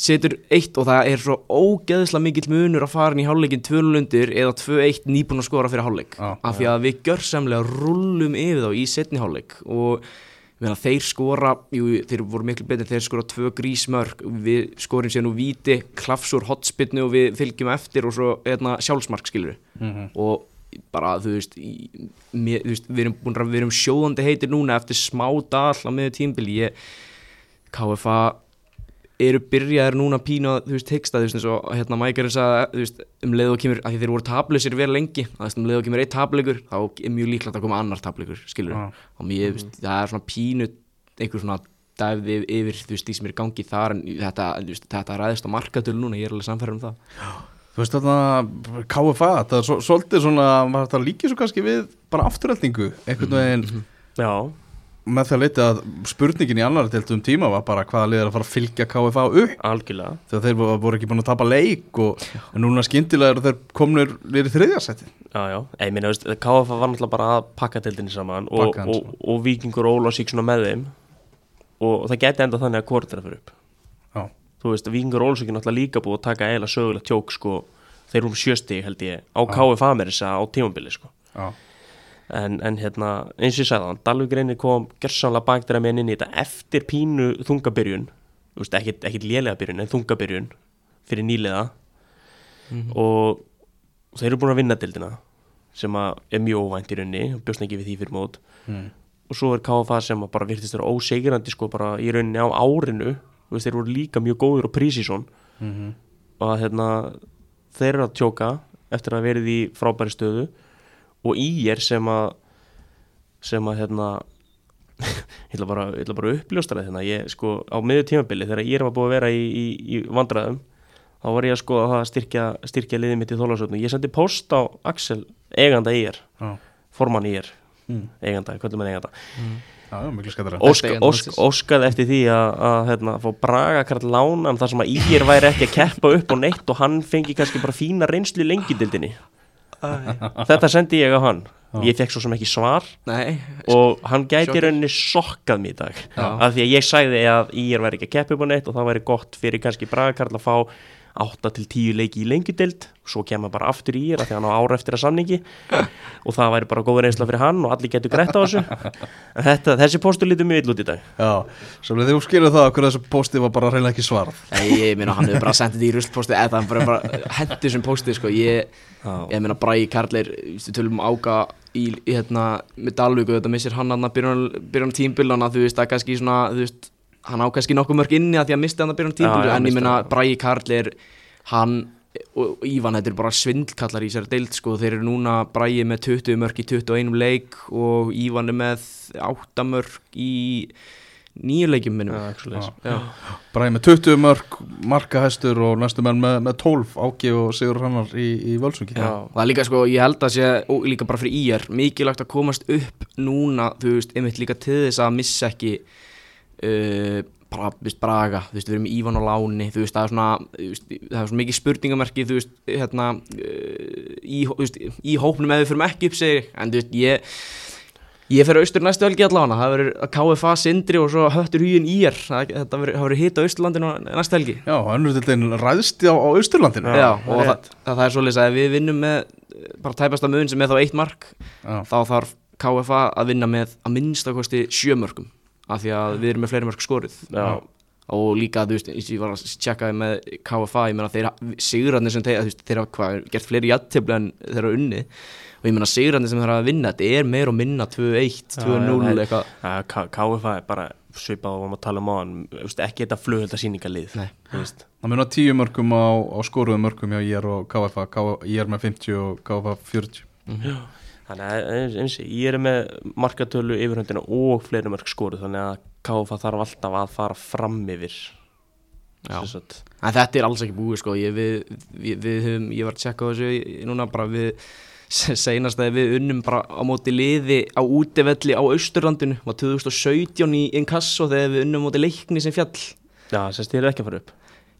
setur eitt og það er svo ógeðslega mikill munur að fara inn í hálfleikin 2-0 undir eða 2-1 nýbúin að skora fyrir hálfleik. Já, af því að við gjörsamlega rullum yfir þá í setni hálfleik og meina, þeir skora, jú, þeir voru miklu betur þeir skora tvö grísmörk. Við skorum sér nú víti, klafsur hotspinnu og við fylgjum eftir og svo eðna, sjálfsmark skilur Mhm. og bara þú veist, í, mér, þú veist við erum búin að við erum sjóðandi heitir núna eftir smá dal á miður tímbili ég, KFA eru byrjaðir núna að þú veist teksta þú veist eins og hérna Mækarinn sagði þú veist um leið og kemur að því þeir voru tablusir vel lengi að þú veist um leið og kemur eitt tableikur þá er mjög líklegt að koma annar tableikur skilur Já. og mér veist það er svona pínu einhver svona dæfði yfir þú veist því sem er í gangi þar en þetta, þú veist, þetta ræðist á markatölu núna ég er alveg samfæður um það. Þú veist þetta KFA, þetta er svo, svolítið svona var þetta líkið svo kannski við bara afturhaldningu einhvern veginn? Já, með því að leita að spurningin í annar til um tíma var bara hvaða lið er að fara að fylgja KFA upp. Algjörlega. Þegar þeir voru, ekki búin að tapa leik og núna skyndilega eru þeir komnir niður í þriðjarsæti Já, já, ég minna, veist, KF var náttúrulega bara að pakka deildinni saman og, hann og, og, Víkingur og Ólafsík svona með þeim. Og það geti enda þannig að hvort að fyrir upp. Já, Þú veist, Víkingur og Ólafsík er náttúrulega líka búið að taka eiginlega sögulegt tjók sko, þeir eru um sjösti held ég á KF Amerisa á tímabili sko en, en hérna, eins og ég sagði það Dalvik reynir kom gerðsannlega bakdæra með inn í þetta eftir pínu þungabyrjun. Ekkit lélega byrjun en þungabyrjun fyrir nýlega og þeir eru búin að vinna dildina sem er mjög óvænt í raunni bjóst ekki við því fyrir mót. Mm. og svo er KFA sem bara virtist vera ósegrandi sko bara í rauninni á árinu. Veist, þeir voru líka mjög góður og prísísson Mm og að hérna þeir eru að tjóka eftir að verið í frábæri stöðu og í er sem að sem að hérna ég ætla bara, ég ætla bara að uppljósta það hérna, ég sko á miður tímabili þegar ég var búið að vera í, í, í vandræðum þá var ég að sko að styrkja, styrkja liðið mitt í þólasöfnu, ég sendi post á Axel, eiganda í er Já, formann í er, Mm. eiganda, hvernig mann eiganda. Já, já miklu skættara Ó- Ósk, eigandi ósk, mannsins. óskaði eftir því að, að hérna, fá Braga Karl lánan þar sem að Ígir væri ekki að keppa upp á neitt og hann fengi kannski bara fína reynslu í lengidildinni þetta sendi ég á hann. Ég fekk svo sem ekki svar. Nei, og hann gæti rauninni sokkað mér í dag. Já. af því að ég sagði að Ígir væri ekki að keppa upp á neitt og það væri gott fyrir kannski Braga Karl að fá 8 til 10 leiki í lengjudeld svo kemur bara aftur í því að hann á ára eftir að samningi. Og það væri bara góð reynsla fyrir hann og allir getur grætt á þessu. En þetta, þessi postur lítur mjög ill út í dag. Já, þegar þú skilur það okkur þessu posti var bara reyna ekki svarað? Nei, ég meina hann hefur bara sendið þetta í rustposti eða hann bara, bara hendi sem posti sko. ég, ég meina Bræði Karlir við tölum um ága í, í hérna, með Dalvík og þetta missir hann hann að byrja byrja tímbilana þú veist það er kannski svona þú veist, hann á kannski nokkuð mörg inni að því að misti hann að byrja tímbilana já, en ég hann. Bræði Karlir hann og Ívan þetta er bara svindlkallar í sér deild sko. Þeir eru núna Bræði með 20 mörg í 21 leik og Ívan er með 8 mörg í nýju leikjum minnum. Bræði með 20 mörg, markahæstur og næstu menn með, með 12 Áki og Sigur Hannar í, í og það er líka sko, ég held að sé og líka bara fyrir ír, mikilvægt að komast upp núna, þú veist, einmitt líka til þess að missa ekki uh, bara, þú veist, Braga, þú veist, við erum í Ívan og Láni, þú veist, það er svona veist, það er svona mikið spurningamerki, þú veist, hérna uh, í, veist, í hópnum ef við fyrir ekki upp sig, en þú veist, ég Ég fer austur næstu helgi allavega, það verður KFA Sindri og svo höttur hugin ír, þetta verður það verður hitt á Austurlandinu næstu helgi. Já, önnur til þeim ræðst á, á Austurlandinu. Já, það og er það, það, það er svolítið að við vinnum með eh, bara tæpasta mun sem er þá eitt mark Já. þá þarf KFA að vinna með að minnstakosti sjömörkum af því að við erum með fleiri mörg skorið Já. og líka, þú veist, eins og ég var að tjekka með KFA, ég meina þeir sigurarnir sem þeir, þú veist, þeir hafa hvað, gert fleiri jættefli en þeir hafa unni og ég meina sigurarnir sem þeir hafa að vinna, þetta er meir og minna 2-1, 2-0 Já, eitthvað KFA er bara svipað og við varum að tala um á hann ekki þetta flugölda síningalið Nei. þú veist. Það munar tíu mörgum á, á skoruðum mörgum hjá IR og KFA, K- IR með 50 og KFA 40 þannig að eins, eins, ég er með markatölu yfirhundina og fleiri mörg skoru þannig að KFA þarf alltaf að fara fram yfir þetta er alls ekki búið sko. Ég, við, við, við höfum, ég var að tjekka þessu í- núna bara við seinast að við unnum bara á móti liði á útivelli á Austurlandinu var 2017 í Inkasso þegar við unnum á móti leikni sem fjall. Já, sem styrir ekki að fara upp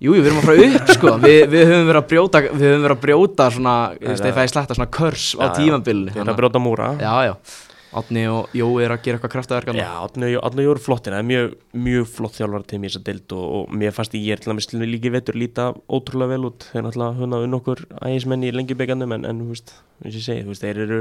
Jú, við erum að fara upp sko. Við, við höfum verið að brjóta við höfum verið að brjóta svona, þú veist, Já, þegar ég slætta svona körs á Já, já. tímabilinu. Þeir eru að brjóta múra. Já, já, Átni og Jói er að gera eitthvað kraftaverkan Já, Átni og Jóri flottir, það er mjög, mjög flott þjálfara til mér þess að deild og, og mér fannst ég er til dæmis líki vetur líta ótrúlega vel út. Þeir náttúrulega hunna unn okkur ægismenn í lengjubegandum en, en þú veist, eins og ég segi, þú veist, þeir eru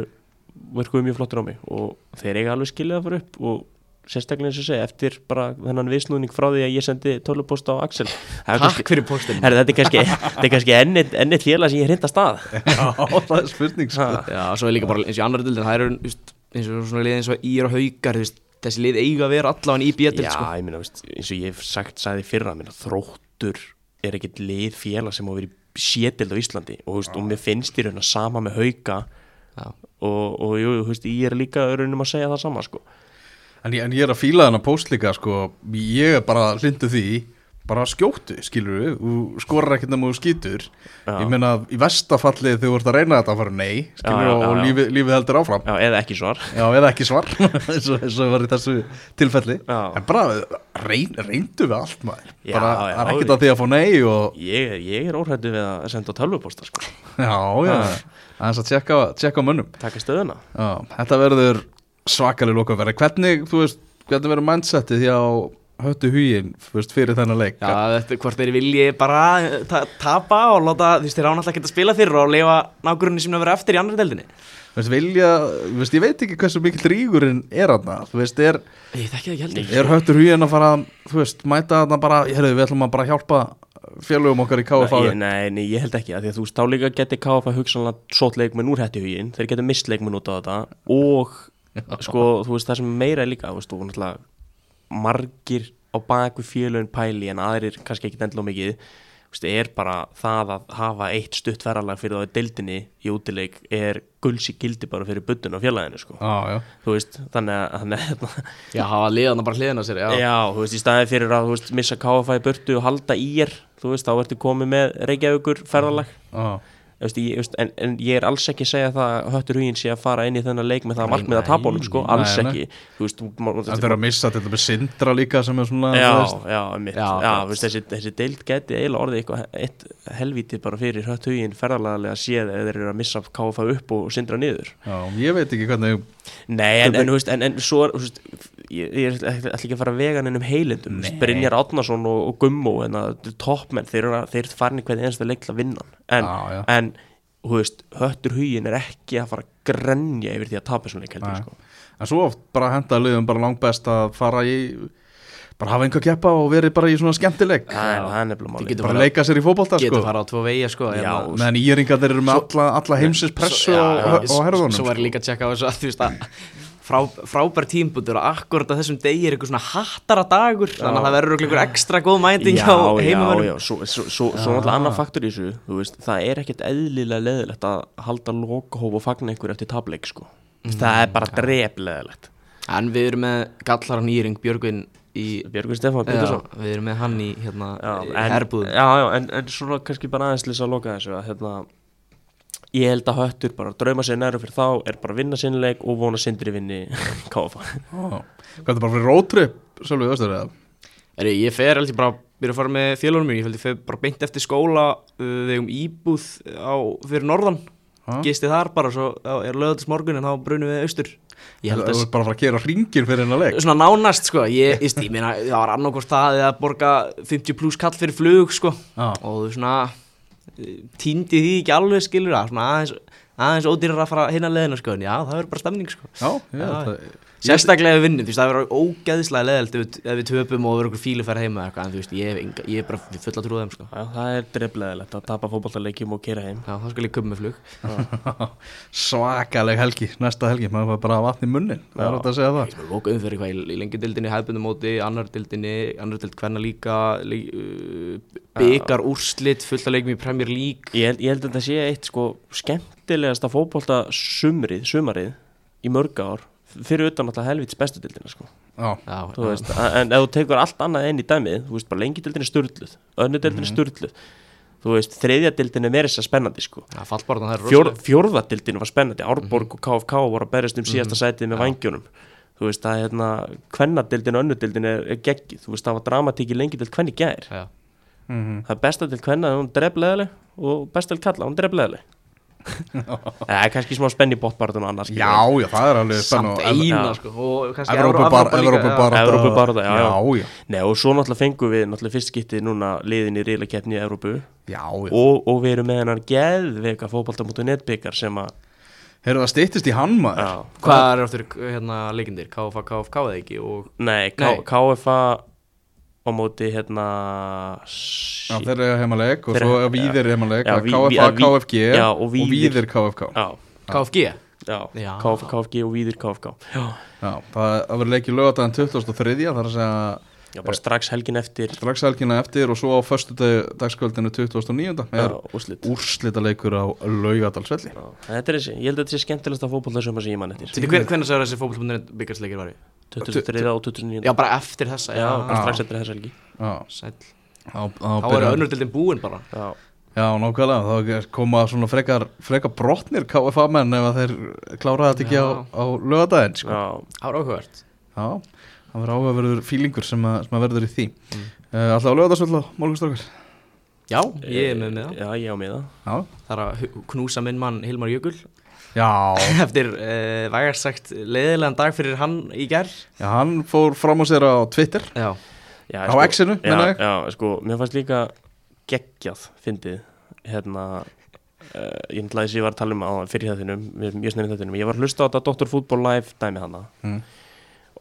virkuðu mjög flottir á mig og þeir eiga alveg skilið að fara upp og sérstaklega eins og segi, eftir bara þennan viðsnúðning frá því að ég sendi tölupost á Axel er kannski- Takk fyrir postin Herra, þetta er kannski, er kannski ennið enni félag sem ég hrinda stað Já, það er spurning sko. Já, svo er líka bara eins og í annar dildin það eru eins og svona lið eins og Ír og Haukar þú veist, þessi lið eiga að vera allavega í bjötild Já, sko. ég meina, veist, eins og ég hef sagt, sagði fyrra minna, þróttur er ekkert lið félag sem á verið sétild á Íslandi og, veist, og mér finnst í raun að sama með hauka Já. og, og jú, þú veist, ég er líka raunum að segja það sama sko. En, ég, en ég er að fíla þennan post líka sko. Ég er bara hlindu því bara skjóttu, skilur við þú skorar ekkert nema þú skýtur. Já. ég meina í vestafalli þegar þú ert að reyna þetta að fara nei, skilur Já, já, og lífið, lífið heldur áfram. Já, eða ekki svar. Já, eða ekki svar eins og, eins og var í þessu tilfelli. En bara reyn, reyndu við allt maður. Bara, það er ekkert að því að fá nei og Ég, ég er óhrættu við að senda tölvuposta sko. Já, já, aðeins að tjekka, tjekka mönnum. Taka stöðuna. Já, þetta verður svakalig lokaverði Hvernig, þú veist, hvernig verður mindsetið hjá höttu veist, fyrir þennan leik? Já, þetta hvort þeir vilji bara eh, ta tapa og láta, þú veist, þeir án alltaf ekki að spila fyrir og leifa nágrunni sem að vera eftir í annar deildinni. Veist, vilja, veist, Ég veit ekki hversu mikill rígurinn er aðna Þú veist, er, Ég þekki það ekki heldur. er höttur huginn að fara Þú veist, mæta aðna bara Hérðu, við ætlum að bara hjálpa félögum okkar í KFA Nei, nei, nei, ég held ekki að því að þú veist, þá líka geti KFA hugsanlega sótt leikmenn úr hætti huginn þeir geta mist leikmenn út á þetta og sko, þú veist, það sem meira er líka þú veist, þú náttúrulega margir á baku félögin pæli en aðrir kannski ekki endla mikið. Þú veist, er bara það að hafa eitt stutt ferralag fyrir það í deildinni í útileik er gulsi gildi bara fyrir buttun á félaginu, sko. Já, já. Þú veist, þannig að þannig að Já, hafa liðan bara hliðina sér, já, Já, þú veist, í staði fyrir að þú veist, missa KFA í burtu og halda í er þú veist, þá ertu komið með Reykjavíkur ferðalag. Já, Þú veist, ég, veist, en, en ég er alls ekki að segja það að höttur huginn sé að fara inn í þennan leik með það að tapa honum sko, alls nei, nei. ekki veist, það er að missa til dæmis Sindra líka sem er svona Já, já, mitt, Já, já, veist, þessi, þessi deild geti eiginlega orðið eitthvað eitt helvíti bara fyrir hött huginn ferðarlega séð eða þeir eru að missa KFA upp og sindra niður. Já, ég veit ekki hvernig Nei, en, en, en, en svo ég, ég ætla ekki að fara að vega nennum heilindum, Brynjar Átnason og, og Gummo, að toppmenn, þeir þeir farin í hvernig einasta leik til að vinna hann. en, Já, já. en, veist, höttur huginn er ekki að fara að grenja yfir því að tapa svona leik heldur, sko. En svo oft bara henda liðum bara langt best að fara í bara hafa einhver keppa og verið bara í svona getur bara leika sér í Getur sko fara á tvo vegi, sko hérna. meðan íringar eru með alla, alla heimsins pressu Já, á svo- herðunum Svo er sko. líka að tjekka á þessu að þú veist að frá, frábær tímbútur og akkurat að þessum degi er eitthvað svona hattara dagur þannig að það verður einhver ekstra góð mæting já, á já, heimamönnum já, svo, svo, svo, svo náttúrulega annar faktor í þessu þú veist, það er ekkert eðlilega leðilegt að halda lokahóf og fagna einhver eftir tableik sko. það er bara drefleðilegt En við erum með gallaran Íring Björgvin í Björgur Stefán Já, Pétursson. við erum með hann í hérna já, herbúðum. já, já, en, en svona kannski bara aðeins lýsa að loka þessu að hérna ég held að höttur bara drauma sér næru fyrir þá er bara að vinna sinnleik og vona sindri vinni KFA Ó, Hvað er það bara fyrir roadtrip Sölvi Östur eða? Er ég fer ég bara byrja að fara með félagum mér, ég fer bara beint eftir skóla uh, við um íbúð á, fyrir norðan. Ha? gisti þar bara, svo er lögðast morgun en þá brunum við austur. Ég held Það að er bara að fara að gera hringin fyrir hennar leik. Svona nánast sko. Ég, ég, ég meina, það var annarkvort það eða borga 50 pluss kall fyrir flug sko. Já. og svona týndi því ekki alveg skilur það svona aðeins, aðeins ódýrar að fara hinna leðina sko en já, það verður bara stemning sko Já, held Já. að sérstaklega ef við vinnum, þú veist, það verður ógeðslega leðalt ef, við- töpum og verður okkur fílu færa heima eða eitthvað, en þú veist, ég, hef enga, ég er bara full að trúa þeim, sko. Já, það er drefleðilegt að tapa fótballtaleikjum og kera heim. Já, þá skal ég köpa með flug. Svakaleg helgi, næsta helgi Maður var bara vatn í munnin Það er hægt að segja það. Ég er loka umfyrir hvað í, í lengjadildinni, hefðbundum móti, annar dildinni, annar dild hverna líka, lí, uh, byggar úrslit, fullt að leikum í Premier League. Ég held, ég held að þetta sé eitt sko skemmtilegasta fótbolta sumrið, sumarið í mörg ár fyrir utan alltaf helvits bestu dildina sko. Já, Já, þú veist, en ef þú tekur allt annað enn í dæmið þú veist bara lengi dildin er sturluð önnu dildin er sturluð. Þú veist, þriðja dildin er verið að spennandi sko. Já, er Fjór, fjórða dildin var spennandi Árborg og KFK voru að berjast um síðasta sætið með vangjónum þú veist, það er hérna kvennadildin og önnudildin er, er geggið þú veist, það var dramatík í lengi dild kvenni gær. Já. það er besta dild kvenna, hún drefleðileg og besta dild kalla, hún drefleðileg það er kannski smá spenn í bóttbarðun og annars já, já, það er alveg Samt spennu eina, sko, og kannski bara já, já. Nei, og svo náttúrulega fengum við náttúrulega fyrst skiptið núna liðin í riðlakeppni í Evrópu já, já. og, og við erum með hennar geðveika fótbolta netbyggar sem að Heyrðu það stýttist í hann maður. Hvað er áttur hérna leikindir? KFA, KFK eða ekki? Og Nei, K Nei. KFA á móti hérna Já, þeir eru heimaleg og svo er Víðir heimaleg KFA, KFG Já, og Víðir. KFK Já, KFG? já, Já. KF, KFG og Víðir KFK Já, Já, það það verður leikið lögadaginn 2003 það er að segja já bara strax helgin eftir. Strax helgina eftir og svo á föstu dagskvöldinu 2009 Já, er úrslit. úrslita leikur á laugadalsvelli Já, Þetta er þessi, ég held að þetta sé skemmtilegast að fótbolta sem að sé ég mann eftir hvernig sagði þessi fótbolbundir byggarsleikir var í? 2003 og 2009 Já, bara eftir þessa, Já, já, bara strax eftir þess helgi. Á Þá er önnurdildin búin bara. Já, Já, nákvæmlega, þá koma svona frekar, frekar brotnir KFA menn ef að þeir klára þetta ekki á, á lögadaginn sko. já, Það var áhugavert. Já, það verður áhugaverður fílingur sem, að, sem að verður í því. Mm. uh, Alltaf á lögadagsvöld á morgunstrákar Já, ég er með með það. Já, ég á með það. Já, Það er að knúsa minn mann Hilmar Jökul já, Eftir uh, vægast sagt leiðilegan dag fyrir hann í gerð já hann fór fram á sér á Twitter. Já, já, Á X-inu, já, meina ég? já, sko, mér fannst líka geggjað, fyndið. Hérna uh, ég náttúrulega þess að ég var að tala um á fyrir þettinum, mjög snurinn þettinum ég var að hlusta á þetta Dr. Football Live dæmi hana. Mm.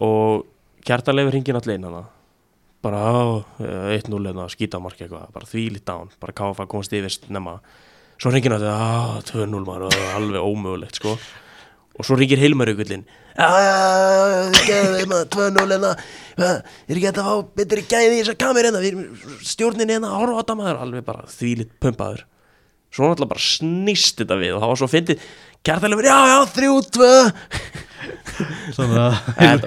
og kjartanleifur hringin allir inn hana. Bara á, eh, 1-0 eða skítamark eitthvað, bara þvílitt án bara káfa komast yfir snemma svo ringir hann að 2-0 ah, maður, alveg ómögulegt sko. Og svo ringir heilmaraukullin aaaah, geðu við maður 2-0 hérna, ég er ekki að það betur ekki að ég þess að kamer hérna stjórnin hérna, horfa á það maður, alveg bara þvílitt pumpaður, svo náttúrulega bara snýst þetta við og það var svo fyndið, gerðarlega, já já, 3-2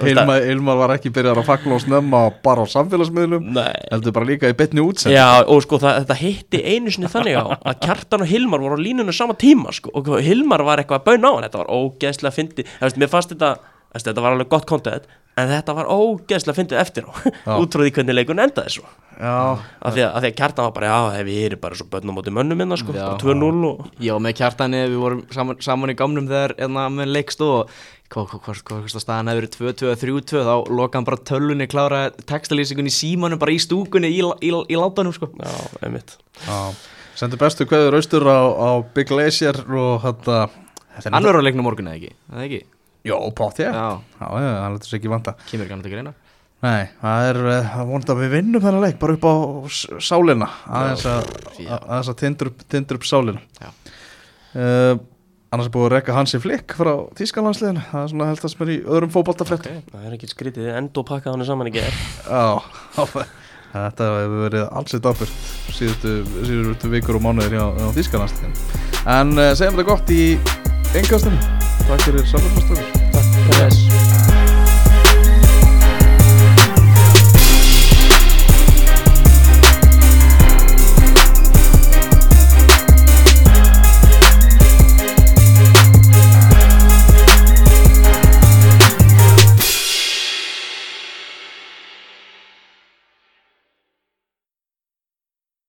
Hilmar, Hilmar var ekki byrjar að fagla og snemma bara á samfélagsmiðlum. Nei. heldur bara líka í betni útsend Já, og sko það, þetta hitti einu sinni þannig á að Kjartan og Hilmar voru á línunum sama tíma sko, og Hilmar var eitthvað að bauna á hann. Þetta var ógeðslega fyndið, það veist, mér fannst þetta þetta var alveg gott content en þetta var ógeðslega fyndið eftir á Já. út frá því hvernig leikun endaði svo Já, af því að, af því að Kjartan var bara, já, hef ég er bara svo börnum móti mönnum minna, sko, Já. bara 2-0 og Já, með kjartani, við vorum saman, saman í gamnum þegar enna með leikst og hva, hva, staðan hefur verið 2-2 eða 3-2 þá loka hann bara tölunni klára textalýsingun í símanum bara í stúkunni í, í, í látanum sko. Já, einmitt. Já Sendu bestu kveður austur á, á Big Glacier og þetta þetta er Hann verður á leiknum morgun eða ekki, eða ekki? Jó, pátt ég Já, Já, já, hann letur sér ekki vanta. Kemur ekki annað til greina. Nei, það er eh, vonandi að við vinnum þennan leik bara upp á sálina. Aðeins að, að- aðeins að tindur upp, tindur upp sálina. Já. uh, Annars er búið að rekka Hansi Flick frá Þýskalandsliðinu. Það er svona held að sem er í öðrum fótboltafrétt Ok. það er ekki skrítið, enda og pakka hann saman í ger Já, þetta hefur verið allsitt áfyrt síðustu, síðustu vikur og mánuðir hjá, hjá Þýskalandsliðinu. En uh, segjum þetta gott í engastunum Takk fyrir samverðastöður Takk fyrir þess